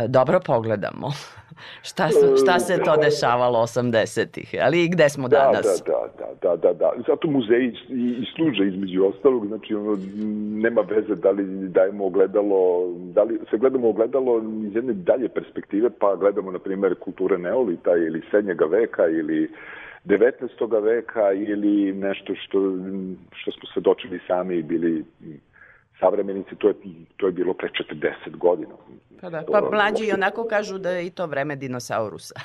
dobro pogledamo. (laughs) šta, su, šta se to dešavalo 80-ih, ali i gde smo da, danas? Da, da, da, da, da. Zato muzeji i, služe između ostalog, znači ono, nema veze da li dajemo ogledalo, da li se gledamo ogledalo iz jedne dalje perspektive, pa gledamo, na primjer, kulture neolita ili srednjega veka ili 19. veka ili nešto što, što smo se dočeli sami i bili savremenici, to je, to je bilo pre 40 godina. Pa, da, pa mlađi onako kažu da je i to vreme dinosaurusa. (laughs)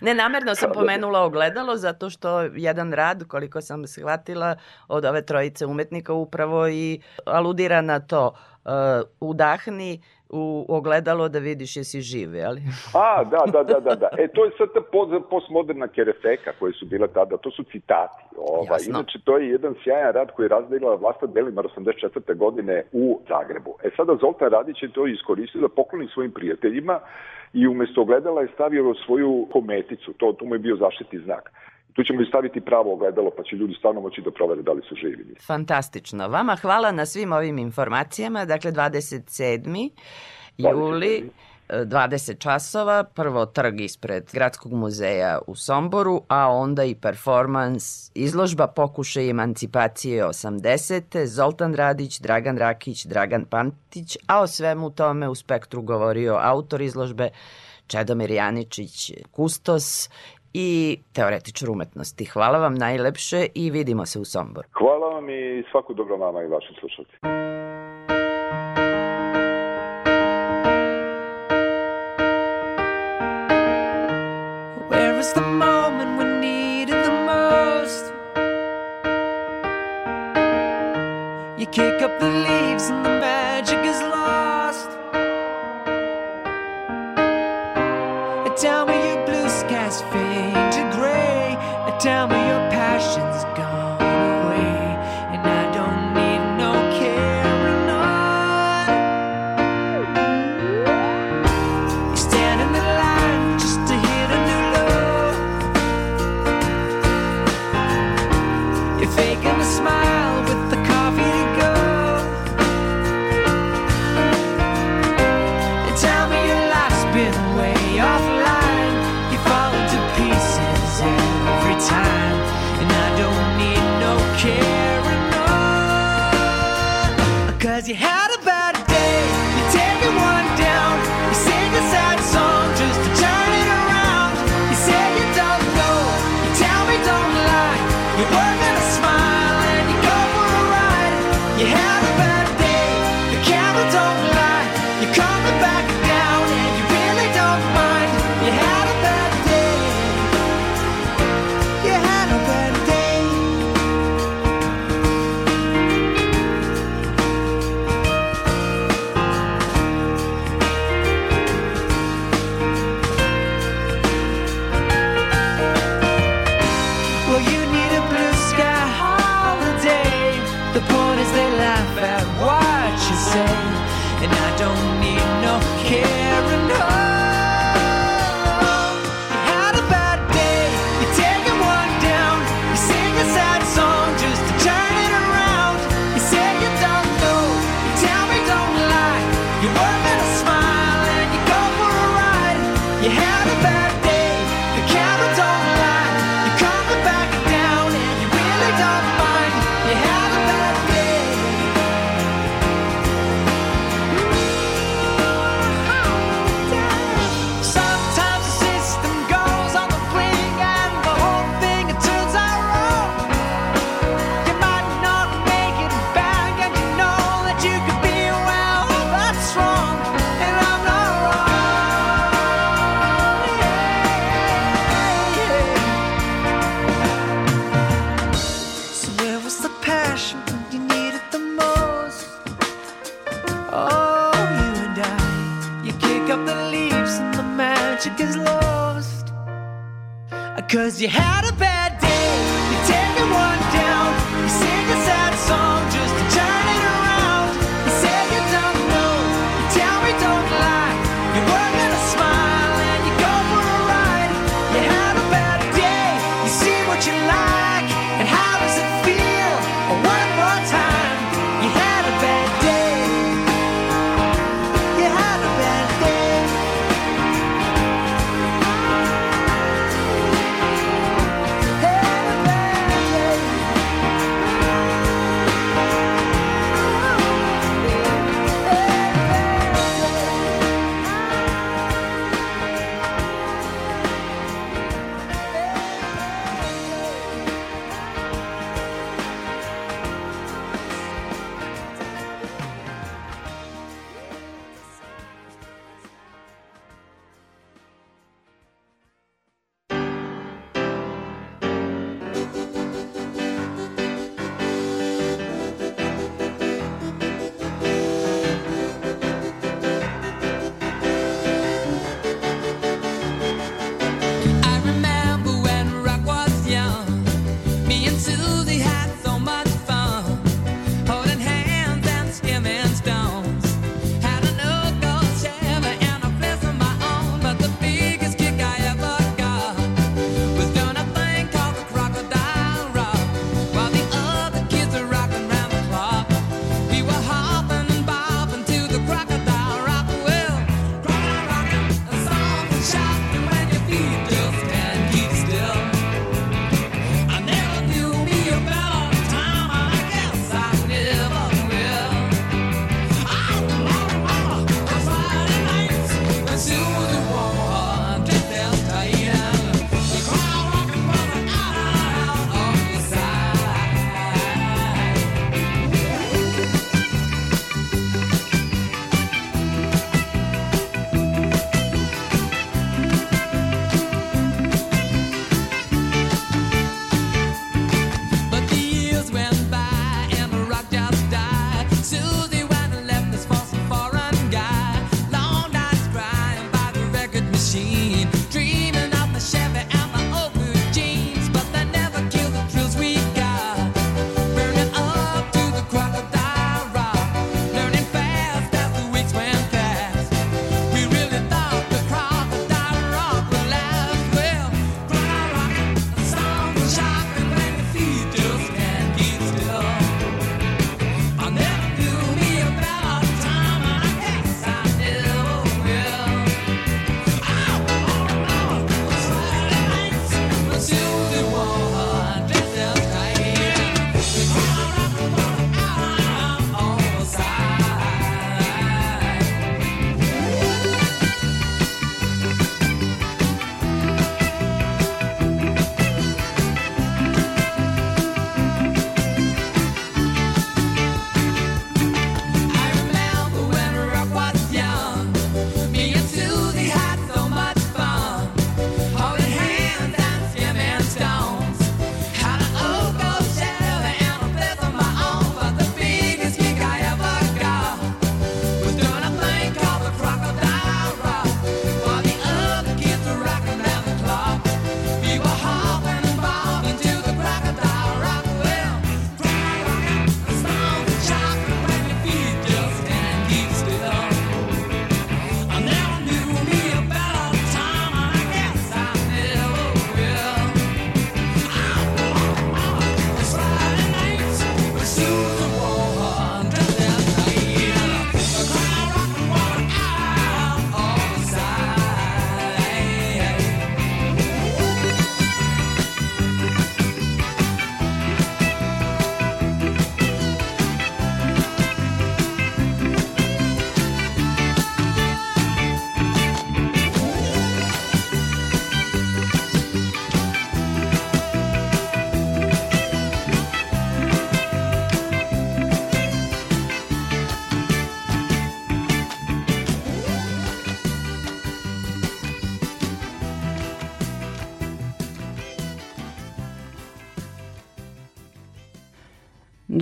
ne, namerno sam pomenula ogledalo zato što jedan rad, koliko sam shvatila, od ove trojice umetnika upravo i aludira na to. Uh, udahni, u ogledalo da vidiš jesi žive, ali... (laughs) A, da, da, da, da, da. E, to je sad ta postmoderna kerefeka koje su bile tada, to su citati. Ova. Inače, to je jedan sjajan rad koji je razdelila Vlasta Delimar 84. godine u Zagrebu. E, sada Zoltan Radić je to iskoristio da pokloni svojim prijateljima i umesto ogledala je stavio svoju kometicu, to, to mu je bio zaštitni znak. Tu ćemo i staviti pravo ogledalo, pa će ljudi stvarno moći da provere da li su živi. Fantastično. Vama hvala na svim ovim informacijama. Dakle, 27. juli, 20 časova, prvo trg ispred Gradskog muzeja u Somboru, a onda i performans, izložba pokušaj emancipacije 80. Zoltan Radić, Dragan Rakić, Dragan Pantić, a o svemu tome u spektru govorio autor izložbe Čedomir Janičić, Kustos i teoretičar umetnosti. Hvala vam najlepše i vidimo se u Somboru. Hvala vam i svaku dobro vama i vašim slušalcima. Where is the moment we need it the most? You kick up the leaves and the magic you have you had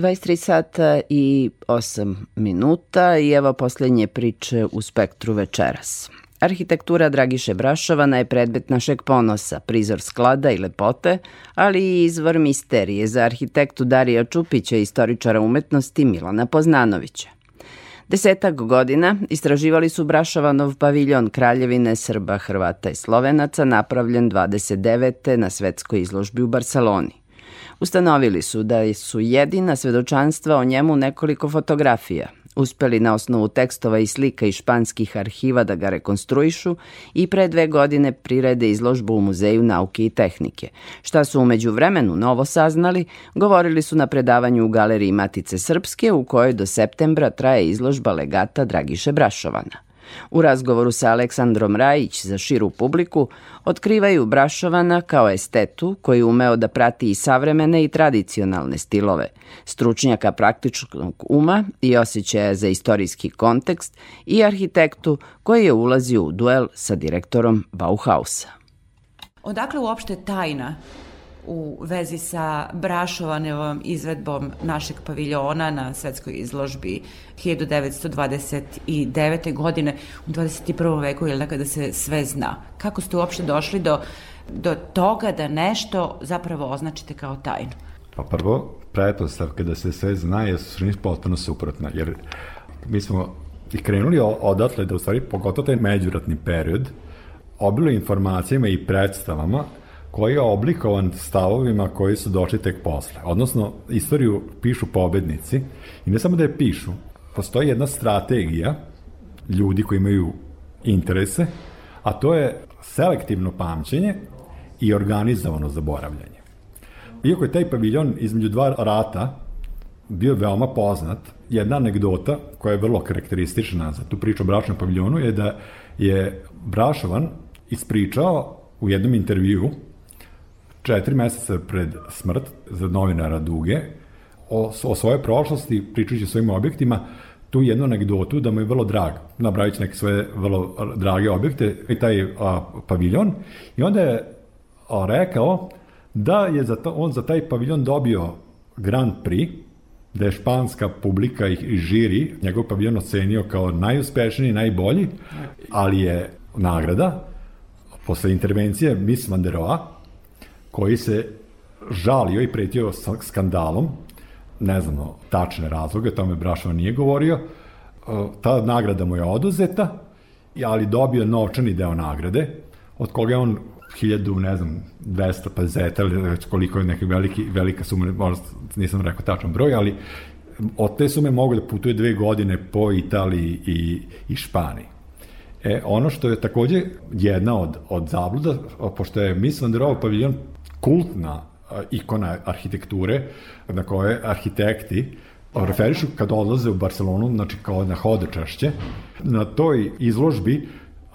23 sata i 8 minuta i evo poslednje priče u spektru večeras. Arhitektura Dragiše Brašovana je predmet našeg ponosa, prizor sklada i lepote, ali i izvor misterije za arhitektu Darija Čupića i istoričara umetnosti Milana Poznanovića. Desetak godina istraživali su Brašovanov paviljon Kraljevine Srba, Hrvata i Slovenaca napravljen 29. na svetskoj izložbi u Barceloni. Ustanovili su da su jedina svedočanstva o njemu nekoliko fotografija. Uspeli na osnovu tekstova i slika iz španskih arhiva da ga rekonstruišu i pre dve godine prirede izložbu u Muzeju nauke i tehnike. Šta su umeđu vremenu novo saznali, govorili su na predavanju u Galeriji Matice Srpske u kojoj do septembra traje izložba legata Dragiše Brašovana. U razgovoru sa Aleksandrom Rajić za širu publiku otkrivaju Brašovana kao estetu koji umeo da prati i savremene i tradicionalne stilove, stručnjaka praktičnog uma i osjećaja za istorijski kontekst i arhitektu koji je ulazio u duel sa direktorom Bauhausa. Odakle uopšte tajna u vezi sa Brašovanevom izvedbom našeg paviljona na svetskoj izložbi 1929. godine u 21. veku, ili kada se sve zna. Kako ste uopšte došli do, do toga da nešto zapravo označite kao tajnu? Pa prvo, pretpostavka da se sve zna je suštini potpuno suprotna, jer mi smo i krenuli odatle da u stvari, pogotovo taj međuratni period, obilo informacijama i predstavama koji je oblikovan stavovima koji su došli tek posle. Odnosno, istoriju pišu pobednici i ne samo da je pišu, postoji jedna strategija ljudi koji imaju interese, a to je selektivno pamćenje i organizovano zaboravljanje. Iako je taj paviljon između dva rata bio veoma poznat, jedna anegdota koja je vrlo karakteristična za tu priču o bračnom paviljonu je da je Brašovan ispričao u jednom intervju četiri meseca pred smrt za novinara Duge o, o svojoj prošlosti, pričajući o svojim objektima, tu jednu anegdotu da mu je vrlo drag, nabravići neke svoje vrlo drage objekte i taj a, paviljon. I onda je a, rekao da je za to, on za taj paviljon dobio Grand Prix, da je španska publika i žiri njegov paviljon ocenio kao najuspešniji, najbolji, ali je nagrada posle intervencije Miss Van der Rohe koji se žalio i pretio skandalom, ne znamo tačne razloge, tome Brašova nije govorio, e, ta nagrada mu je oduzeta, ali dobio novčani deo nagrade, od koga je on hiljadu, ne znam, 200 pazeta ili koliko je neka veliki, velika suma, možda nisam rekao tačan broj, ali od te sume mogu da putuje dve godine po Italiji i, i Španiji. E, ono što je takođe jedna od, od zabluda, pošto je Miss Van der paviljon kultna ikona arhitekture na koje arhitekti referišu kad odlaze u Barcelonu, znači kao na hodočašće. Na toj izložbi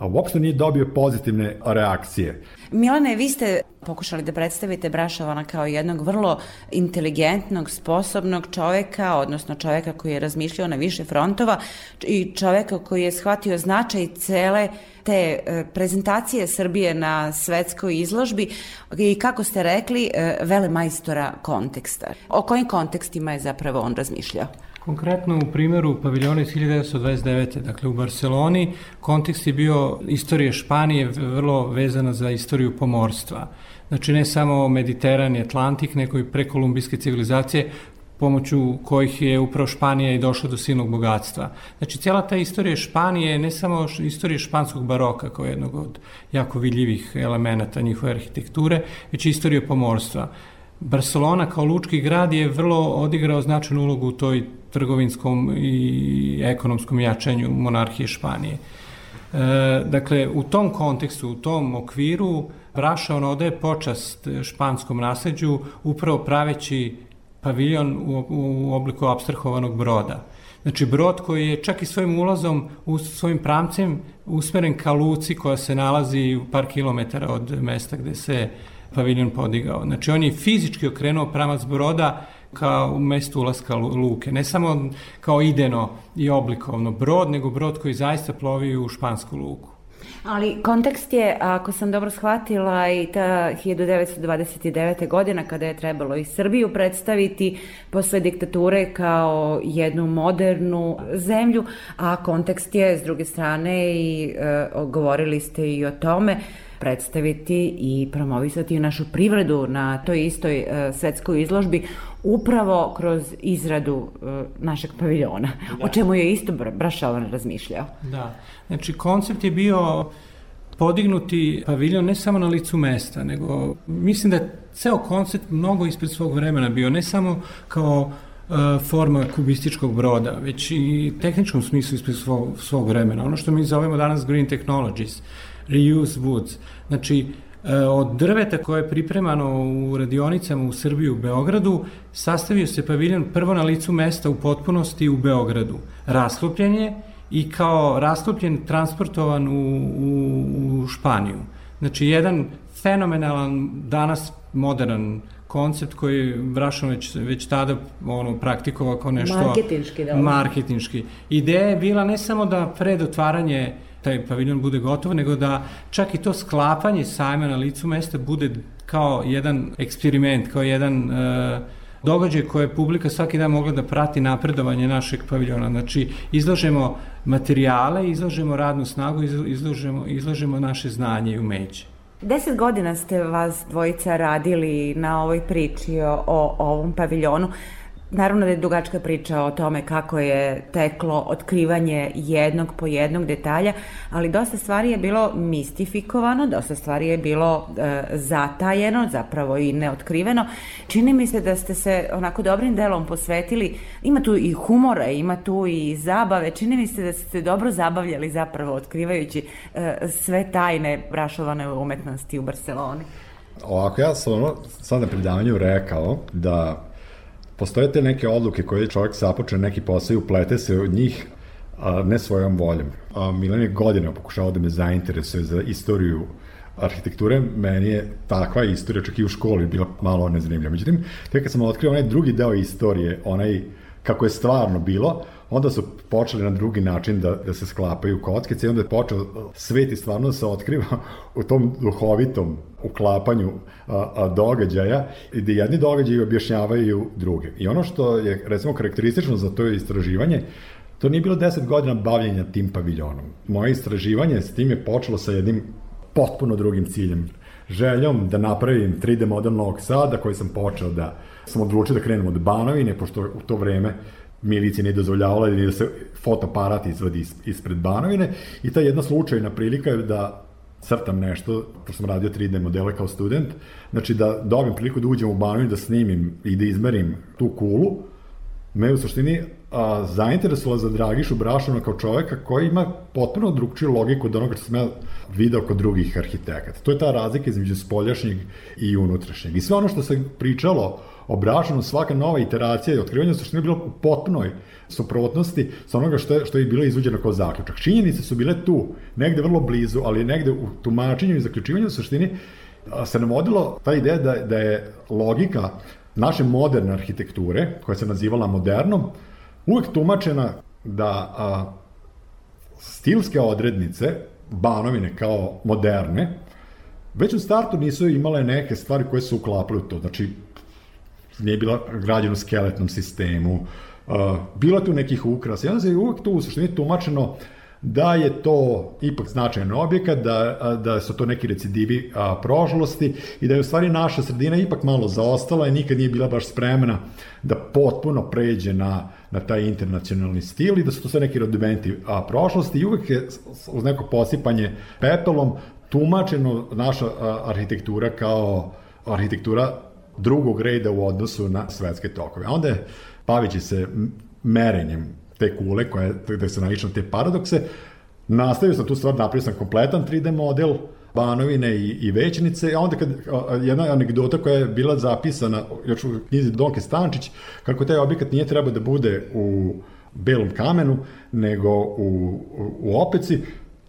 uopšte nije dobio pozitivne reakcije. Milane, vi ste pokušali da predstavite Brašovana kao jednog vrlo inteligentnog, sposobnog čoveka, odnosno čoveka koji je razmišljao na više frontova i čoveka koji je shvatio značaj cele te e, prezentacije Srbije na svetskoj izložbi i kako ste rekli, e, vele majstora konteksta. O kojim kontekstima je zapravo on razmišljao? Konkretno u primjeru paviljona iz 1929. Dakle, u Barceloni kontekst je bio istorije Španije vrlo vezana za istoriju pomorstva. Znači, ne samo Mediteran i Atlantik, nego i prekolumbijske civilizacije, pomoću kojih je upravo Španija i došla do silnog bogatstva. Znači, cijela ta istorija Španije je ne samo istorija španskog baroka kao jednog od jako vidljivih elemenata njihove arhitekture, već istorija pomorstva. Barcelona kao lučki grad je vrlo odigrao značajnu ulogu u toj trgovinskom i ekonomskom jačanju monarhije Španije. E, dakle, u tom kontekstu, u tom okviru, Braša on odaje počast španskom nasleđu upravo praveći paviljon u, u obliku abstrahovanog broda. Znači, brod koji je čak i svojim ulazom, u svojim pramcem usmeren ka luci koja se nalazi par kilometara od mesta gde se paviljon podigao. Znači, on je fizički okrenuo pramac broda kao u mestu ulaska luke. Ne samo kao ideno i oblikovno brod, nego brod koji zaista plovi u špansku luku. Ali kontekst je, ako sam dobro shvatila, i ta 1929. godina kada je trebalo i Srbiju predstaviti posle diktature kao jednu modernu zemlju, a kontekst je s druge strane i e, govorili ste i o tome, predstaviti i promovisati našu privredu na toj istoj e, svetskoj izložbi upravo kroz izradu e, našeg paviljona, o čemu je isto Bra- Brašovan razmišljao. Da, znači koncept je bio podignuti paviljon ne samo na licu mesta, nego mislim da je ceo koncept mnogo ispred svog vremena bio, ne samo kao e, forma kubističkog broda, već i tehničkom smislu ispred svog, svog vremena. Ono što mi zovemo danas green technologies, reuse woods. Znači, e, od drveta koje je pripremano u radionicama u Srbiji u Beogradu, sastavio se paviljon prvo na licu mesta u potpunosti u Beogradu. Rasklopljen je i kao rasklopljen transportovan u, u, u Španiju. Znači, jedan fenomenalan, danas modern koncept koji je Vrašan već, već tada ono, praktikovao kao nešto... Marketinški, da. Marketinški. Ideja je bila ne samo da pred otvaranje taj paviljon bude gotov, nego da čak i to sklapanje sajma na licu mesta bude kao jedan eksperiment, kao jedan e, događaj koje je publika svaki dan mogla da prati napredovanje našeg paviljona. Znači, izlažemo materijale, izlažemo radnu snagu, izla- izlažemo, izlažemo naše znanje i umeće. Deset godina ste vas dvojica radili na ovoj priči o, o ovom paviljonu. Naravno da je dugačka priča o tome kako je teklo otkrivanje jednog po jednog detalja, ali dosta stvari je bilo mistifikovano, dosta stvari je bilo e, zatajeno, zapravo i neotkriveno. Čini mi se da ste se onako dobrim delom posvetili, ima tu i humora, ima tu i zabave, čini mi se da ste dobro zabavljali zapravo otkrivajući e, sve tajne brašovane umetnosti u Barceloni. Ovako, ja sam ono, sad na predavanju rekao da postoje te neke odluke koje čovjek započe neki posao i uplete se od njih a, ne svojom voljom. A, Milan je godina pokušao da me zainteresuje za istoriju arhitekture, meni je takva istorija čak i u školi bila malo nezanimljiva. Međutim, tek kad sam otkrio onaj drugi deo istorije, onaj kako je stvarno bilo, onda su počeli na drugi način da, da se sklapaju kockice i onda je počeo svet i stvarno se otkriva (laughs) u tom duhovitom uklapanju a, a, događaja i da jedni događaji objašnjavaju druge. I ono što je recimo karakteristično za to istraživanje, to nije bilo 10 godina bavljenja tim paviljonom. Moje istraživanje s tim je počelo sa jednim potpuno drugim ciljem. Željom da napravim 3D model Novog Sada koji sam počeo da sam odlučio da krenem od Banovine, pošto u to vreme milicija nije dozvoljavala ni da se fotoaparat izvadi is- ispred Banovine. I ta jedna slučajna prilika je da crtam nešto, pošto sam radio 3D modele kao student, znači da dobijem priliku da uđem u Banovinu, da snimim i da izmerim tu kulu, me u suštini a, zainteresovala za Dragišu Brašona kao čoveka koji ima potpuno drugčiju logiku od onoga što sam ja video kod drugih arhitekata. To je ta razlika između spoljašnjeg i unutrašnjeg. I sve ono što se pričalo o Brašanu, svaka nova iteracija i otkrivanje suštini je bilo u potpunoj suprotnosti sa onoga što je, što je bilo izvođeno kao zaključak. Činjenice su bile tu, negde vrlo blizu, ali negde u tumačenju i zaključivanju u suštini se navodilo ta ideja da, da je logika naše moderne arhitekture, koja se nazivala modernom, uvek tumačena da a, stilske odrednice Banovine kao moderne, već u startu nisu imale neke stvari koje su uklapale u to. Znači, nije bila građena u skeletnom sistemu, uh, bilo tu nekih ukrasa. I onda se uvek tu u suštini tumačeno da je to ipak značajan objekat, da, a, da su to neki recidivi a, prošlosti i da je u stvari naša sredina ipak malo zaostala i nikad nije bila baš spremna da potpuno pređe na, na taj internacionalni stil i da su to sve neki rodimenti a, prošlosti i uvek je uz neko posipanje pepelom tumačeno naša arhitektura kao arhitektura drugog reda u odnosu na svetske tokove. A onda je, bavići se merenjem te kule, koje, gde se naišao na te paradokse, nastavio sam tu stvar, napravio sam kompletan 3D model, Banovine i, i Većnice, a onda kad, a, jedna anegdota koja je bila zapisana još u knjizi Donke Stančić, kako taj objekat nije trebao da bude u belom kamenu, nego u, u, u opeci,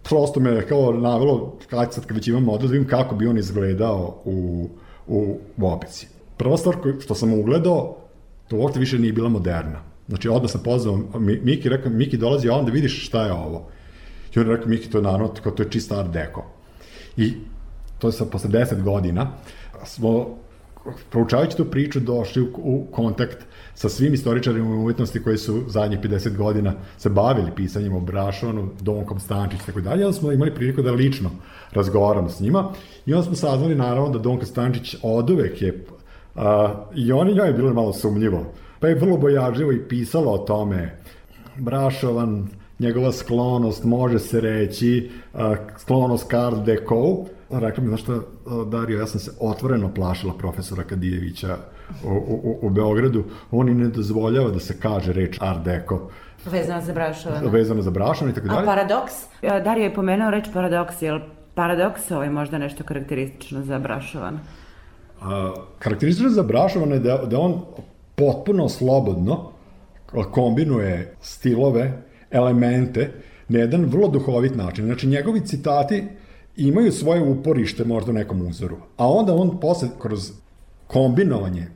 prosto me kao navelo, kad sad kad već imam model, vidim kako bi on izgledao u, u, u opeci. Prva stvar koju, što sam ugledao, to uopšte više nije bila moderna. Znači, odmah sam pozvao Mi- Miki, rekao, Miki dolazi, a onda vidiš šta je ovo. I on rekao, Miki, to je naravno, to je čista art deko. I to je sad posle 10 godina, smo proučavajući tu priču došli u, u kontakt sa svim istoričarima umetnosti koji su zadnjih 50 godina se bavili pisanjem o Brašovanu, Donkom Stančić i tako dalje, onda smo imali priliku da lično razgovaramo s njima i onda smo saznali naravno da Donka Stančić od uvek je a, i oni njoj je bilo malo sumnjivo, pa je vrlo bojažljivo i pisala o tome Brašovan, njegova sklonost, može se reći, a, sklonost Karl Deco, rekla mi, znaš šta, Dario, ja sam se otvoreno plašila profesora Kadijevića u, u, u Beogradu, on i ne dozvoljava da se kaže reč Art Deco, Vezano za Brašovana. vezano za Brašovan i tako A dalje. paradoks? E, Dario je pomenuo reč paradoks, je li paradoks ovaj možda nešto karakteristično za Brašovan? A, karakteristično za Brašovan je da, da on potpuno slobodno kombinuje stilove, elemente na jedan vrlo duhovit način. Znači, njegovi citati imaju svoje uporište možda u nekom uzoru, a onda on posle kroz kombinovanje,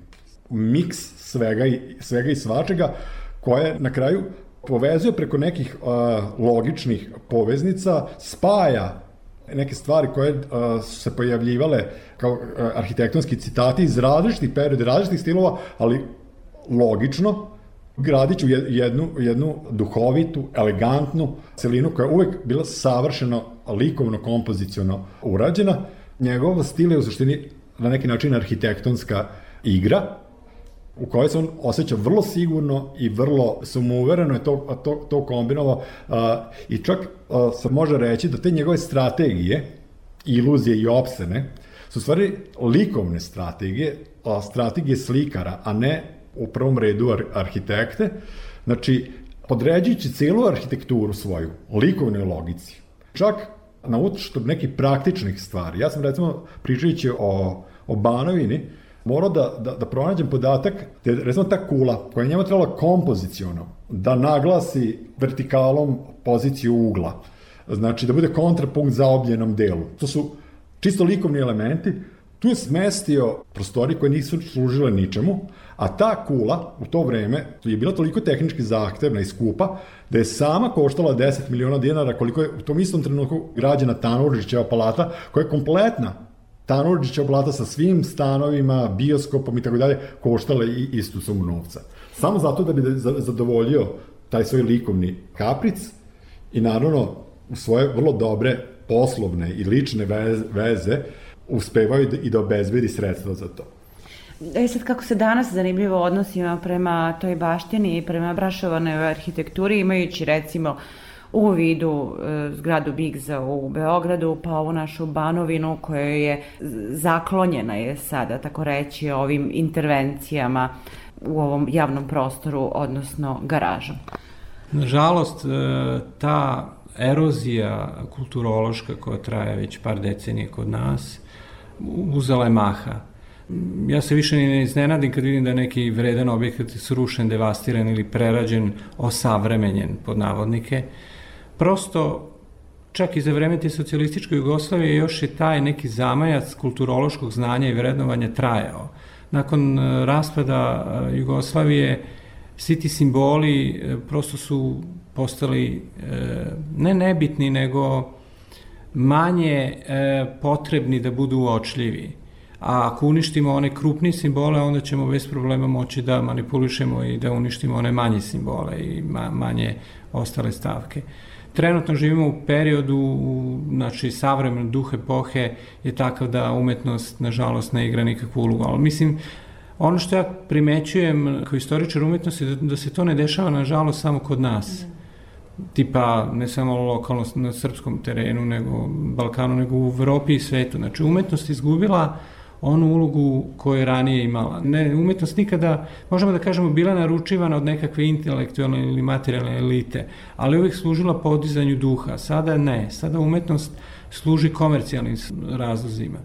miks svega i, svega i svačega, koje na kraju povezuje preko nekih uh, logičnih poveznica, spaja neke stvari koje uh, su se pojavljivale kao uh, arhitektonski citati iz različitih perioda, različitih stilova, ali logično, gradit ću jed- jednu, jednu duhovitu, elegantnu celinu koja je uvek bila savršeno likovno, kompoziciono urađena. Njegov stil je u suštini na neki način arhitektonska igra, u kojoj se on osjeća vrlo sigurno i vrlo samouvereno je to, to, to kombinovao i čak se može reći da te njegove strategije, iluzije i opsene, su stvari likovne strategije, a, strategije slikara, a ne u prvom redu ar, arhitekte. Znači, podređujući celu arhitekturu svoju, likovnoj logici, čak na uštrb nekih praktičnih stvari. Ja sam recimo pričajući o, o Banovini, morao da, da, da pronađem podatak da je recimo ta kula koja je njema trebala kompoziciono da naglasi vertikalom poziciju ugla, znači da bude kontrapunkt za obljenom delu. To su čisto likovni elementi, tu je smestio prostori koje nisu služile ničemu, a ta kula u to vreme je bila toliko tehnički zahtevna i skupa da je sama koštala 10 miliona dinara koliko je u tom istom trenutku građena Tanurđićeva palata koja je kompletna Tanurđića plata sa svim stanovima, bioskopom i tako dalje, koštala i istu sumu novca. Samo zato da bi za- zadovoljio taj svoj likovni kapric i naravno u svoje vrlo dobre poslovne i lične veze, veze uspevaju da- i da obezbedi sredstva za to. E sad kako se danas zanimljivo odnosimo prema toj baštini i prema brašovanoj arhitekturi, imajući recimo u vidu e, zgradu Bigza u Beogradu, pa ovu našu Banovinu koja je zaklonjena je sada, tako reći, ovim intervencijama u ovom javnom prostoru, odnosno garažom. Nažalost, e, ta erozija kulturološka koja traje već par decenije kod nas, uzela je maha. Ja se više ne iznenadim kad vidim da je neki vredan objekat srušen, devastiran ili prerađen, osavremenjen pod navodnike. Prosto, čak i za vreme te socijalističke Jugoslavije još je taj neki zamajac kulturološkog znanja i vrednovanja trajao. Nakon e, raspada e, Jugoslavije, svi ti simboli e, prosto su postali ne nebitni, nego manje potrebni da budu uočljivi. A ako uništimo one krupni simbole, onda ćemo bez problema moći da manipulišemo i da uništimo one manje simbole i ma, manje ostale stavke. Trenutno živimo u periodu, znači savremen duh epohe je takav da umetnost nažalost ne igra nikakvu ulogu, ali mislim ono što ja primećujem kao istoričar umetnosti da, da se to ne dešava nažalost samo kod nas. Tipa ne samo lokalno na srpskom terenu, nego Balkanu, nego u Evropi i svetu. Znači umetnost izgubila onu ulogu koju je ranije imala. Ne, umetnost nikada, možemo da kažemo, bila naručivana od nekakve intelektualne ili materijalne elite, ali uvek služila podizanju duha. Sada ne. Sada umetnost služi komercijalnim razlozima.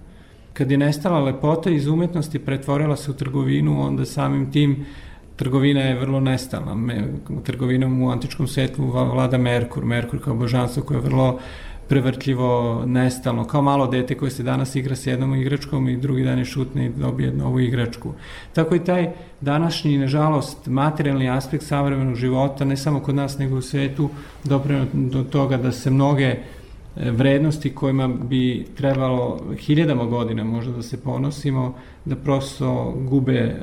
Kad je nestala lepota iz umetnosti, pretvorila se u trgovinu, onda samim tim trgovina je vrlo nestalna. Trgovinom u antičkom svetlu vlada Merkur, Merkur kao božanstvo koje je vrlo prevrtljivo, nestalno, kao malo dete koje se danas igra s jednom igračkom i drugi dan je šutne i dobije novu igračku. Tako i taj današnji, nažalost, materijalni aspekt savremenog života, ne samo kod nas, nego u svetu, dopreno do toga da se mnoge e, vrednosti kojima bi trebalo hiljadama godina možda da se ponosimo, da prosto gube e,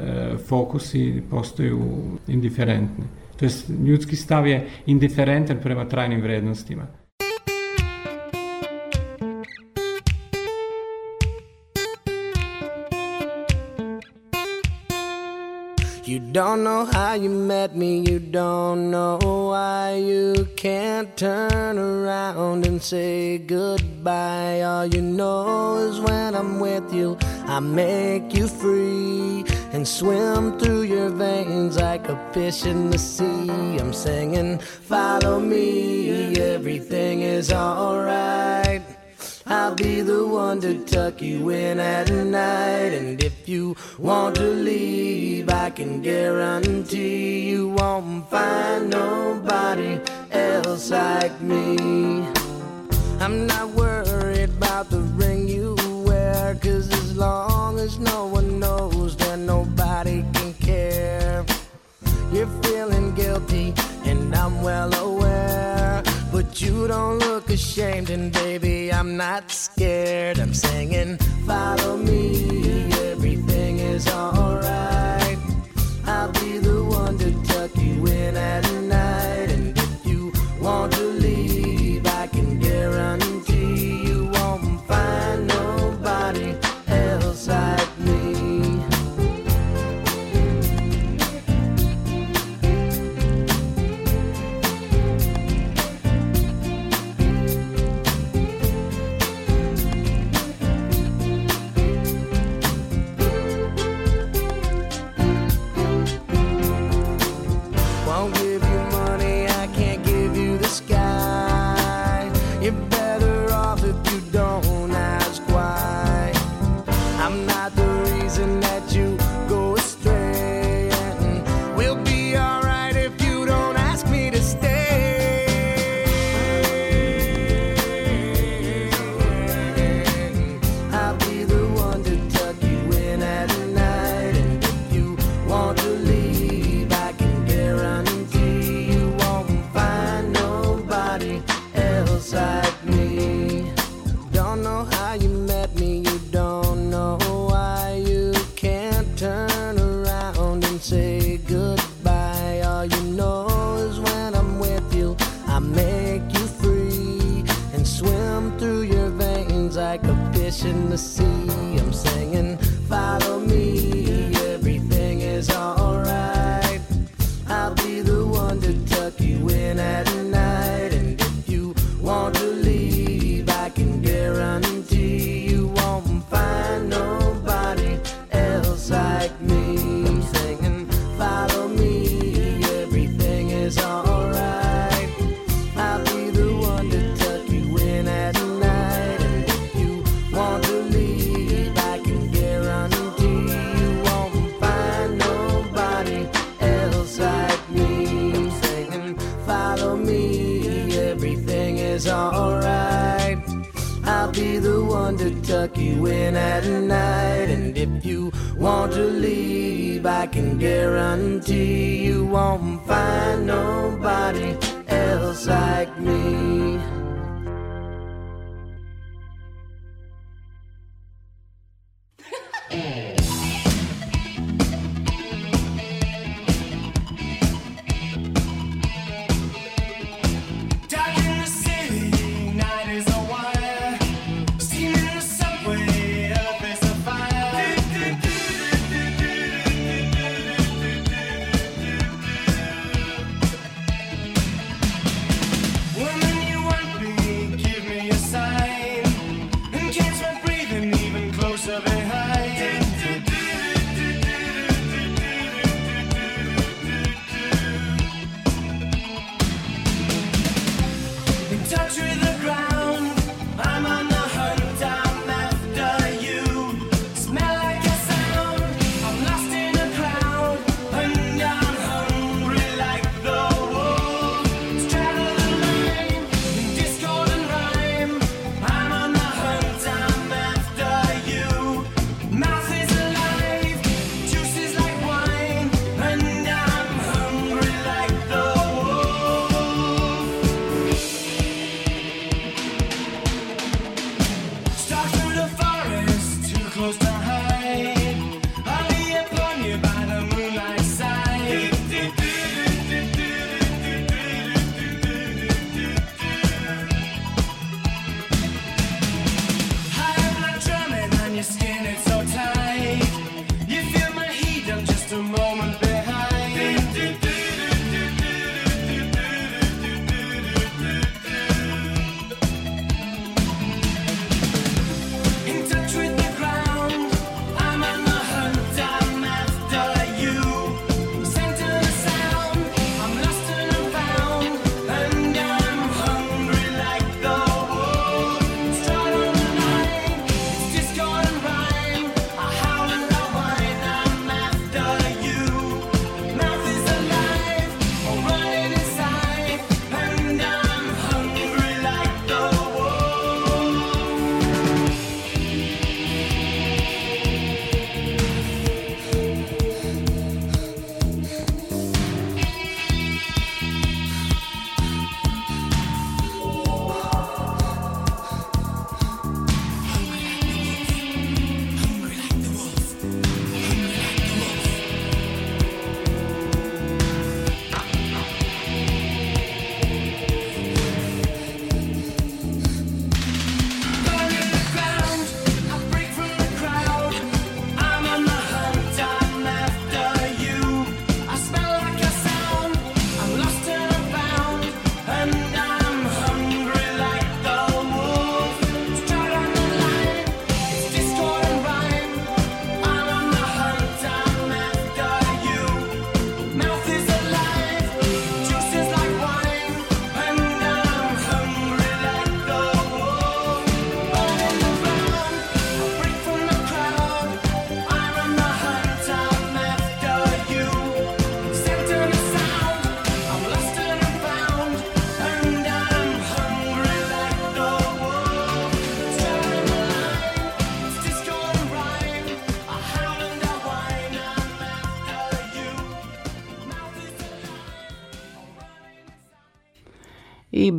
fokus i postaju indiferentne. To je, ljudski stav je indiferentan prema trajnim vrednostima. You don't know how you met me, you don't know why you can't turn around and say goodbye. All you know is when I'm with you, I make you free and swim through your veins like a fish in the sea. I'm singing, follow me, everything is alright. I'll be the one to tuck you in at night. And if you want to leave, I can guarantee you won't find nobody else like me. I'm not worried about the ring you wear, cause as long as no one knows, then nobody can care. You're feeling guilty, and I'm well aware. You don't look ashamed, and baby, I'm not scared. I'm singing, follow me, everything is alright. I'll be the one to tuck you in at night.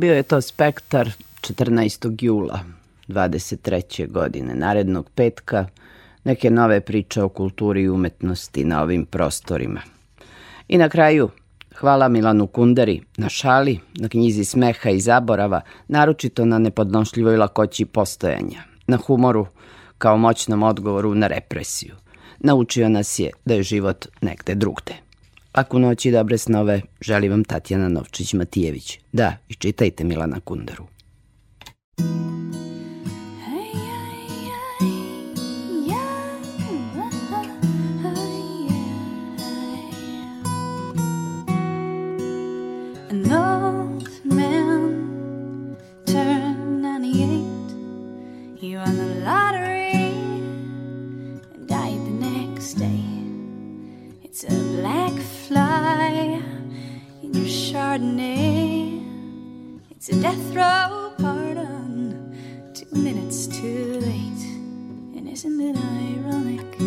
bio je to spektar 14. jula 23. godine, narednog petka, neke nove priče o kulturi i umetnosti na ovim prostorima. I na kraju, hvala Milanu Kunderi na šali, na knjizi smeha i zaborava, naročito na nepodnošljivoj lakoći postojanja, na humoru kao moćnom odgovoru na represiju. Naučio nas je da je život negde drugde. Laku noć i dobre snove, želim vam Tatjana Novčić-Matijević. Da, i čitajte Milana Kunderu. lottery Your Chardonnay. It's a death row pardon, two minutes too late. And isn't it ironic?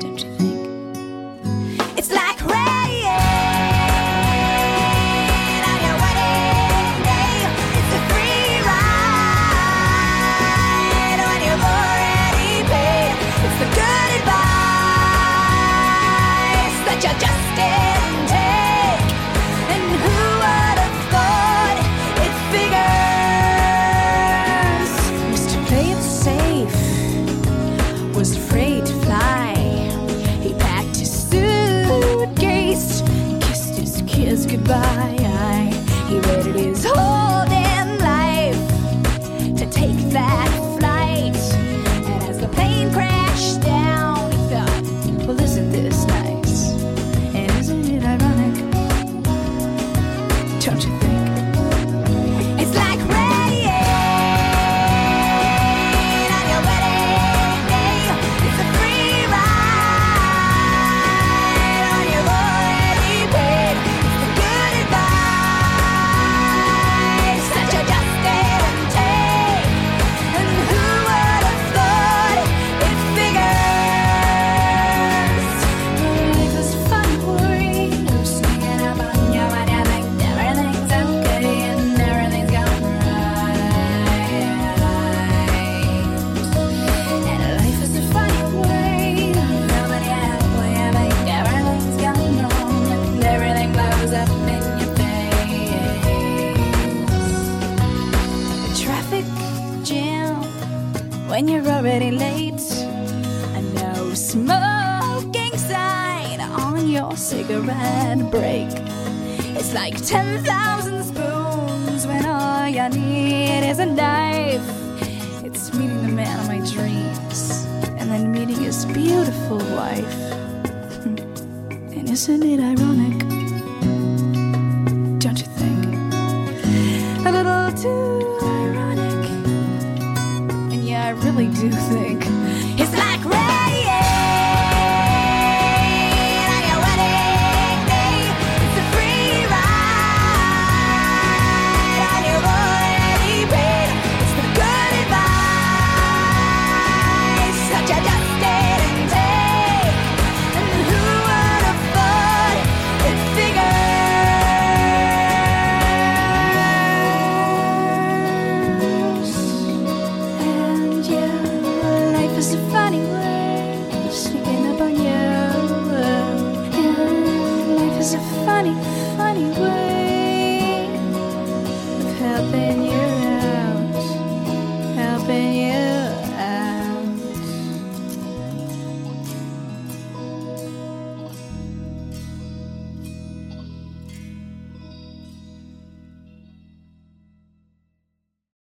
Don't you think? It's like rain. where it is.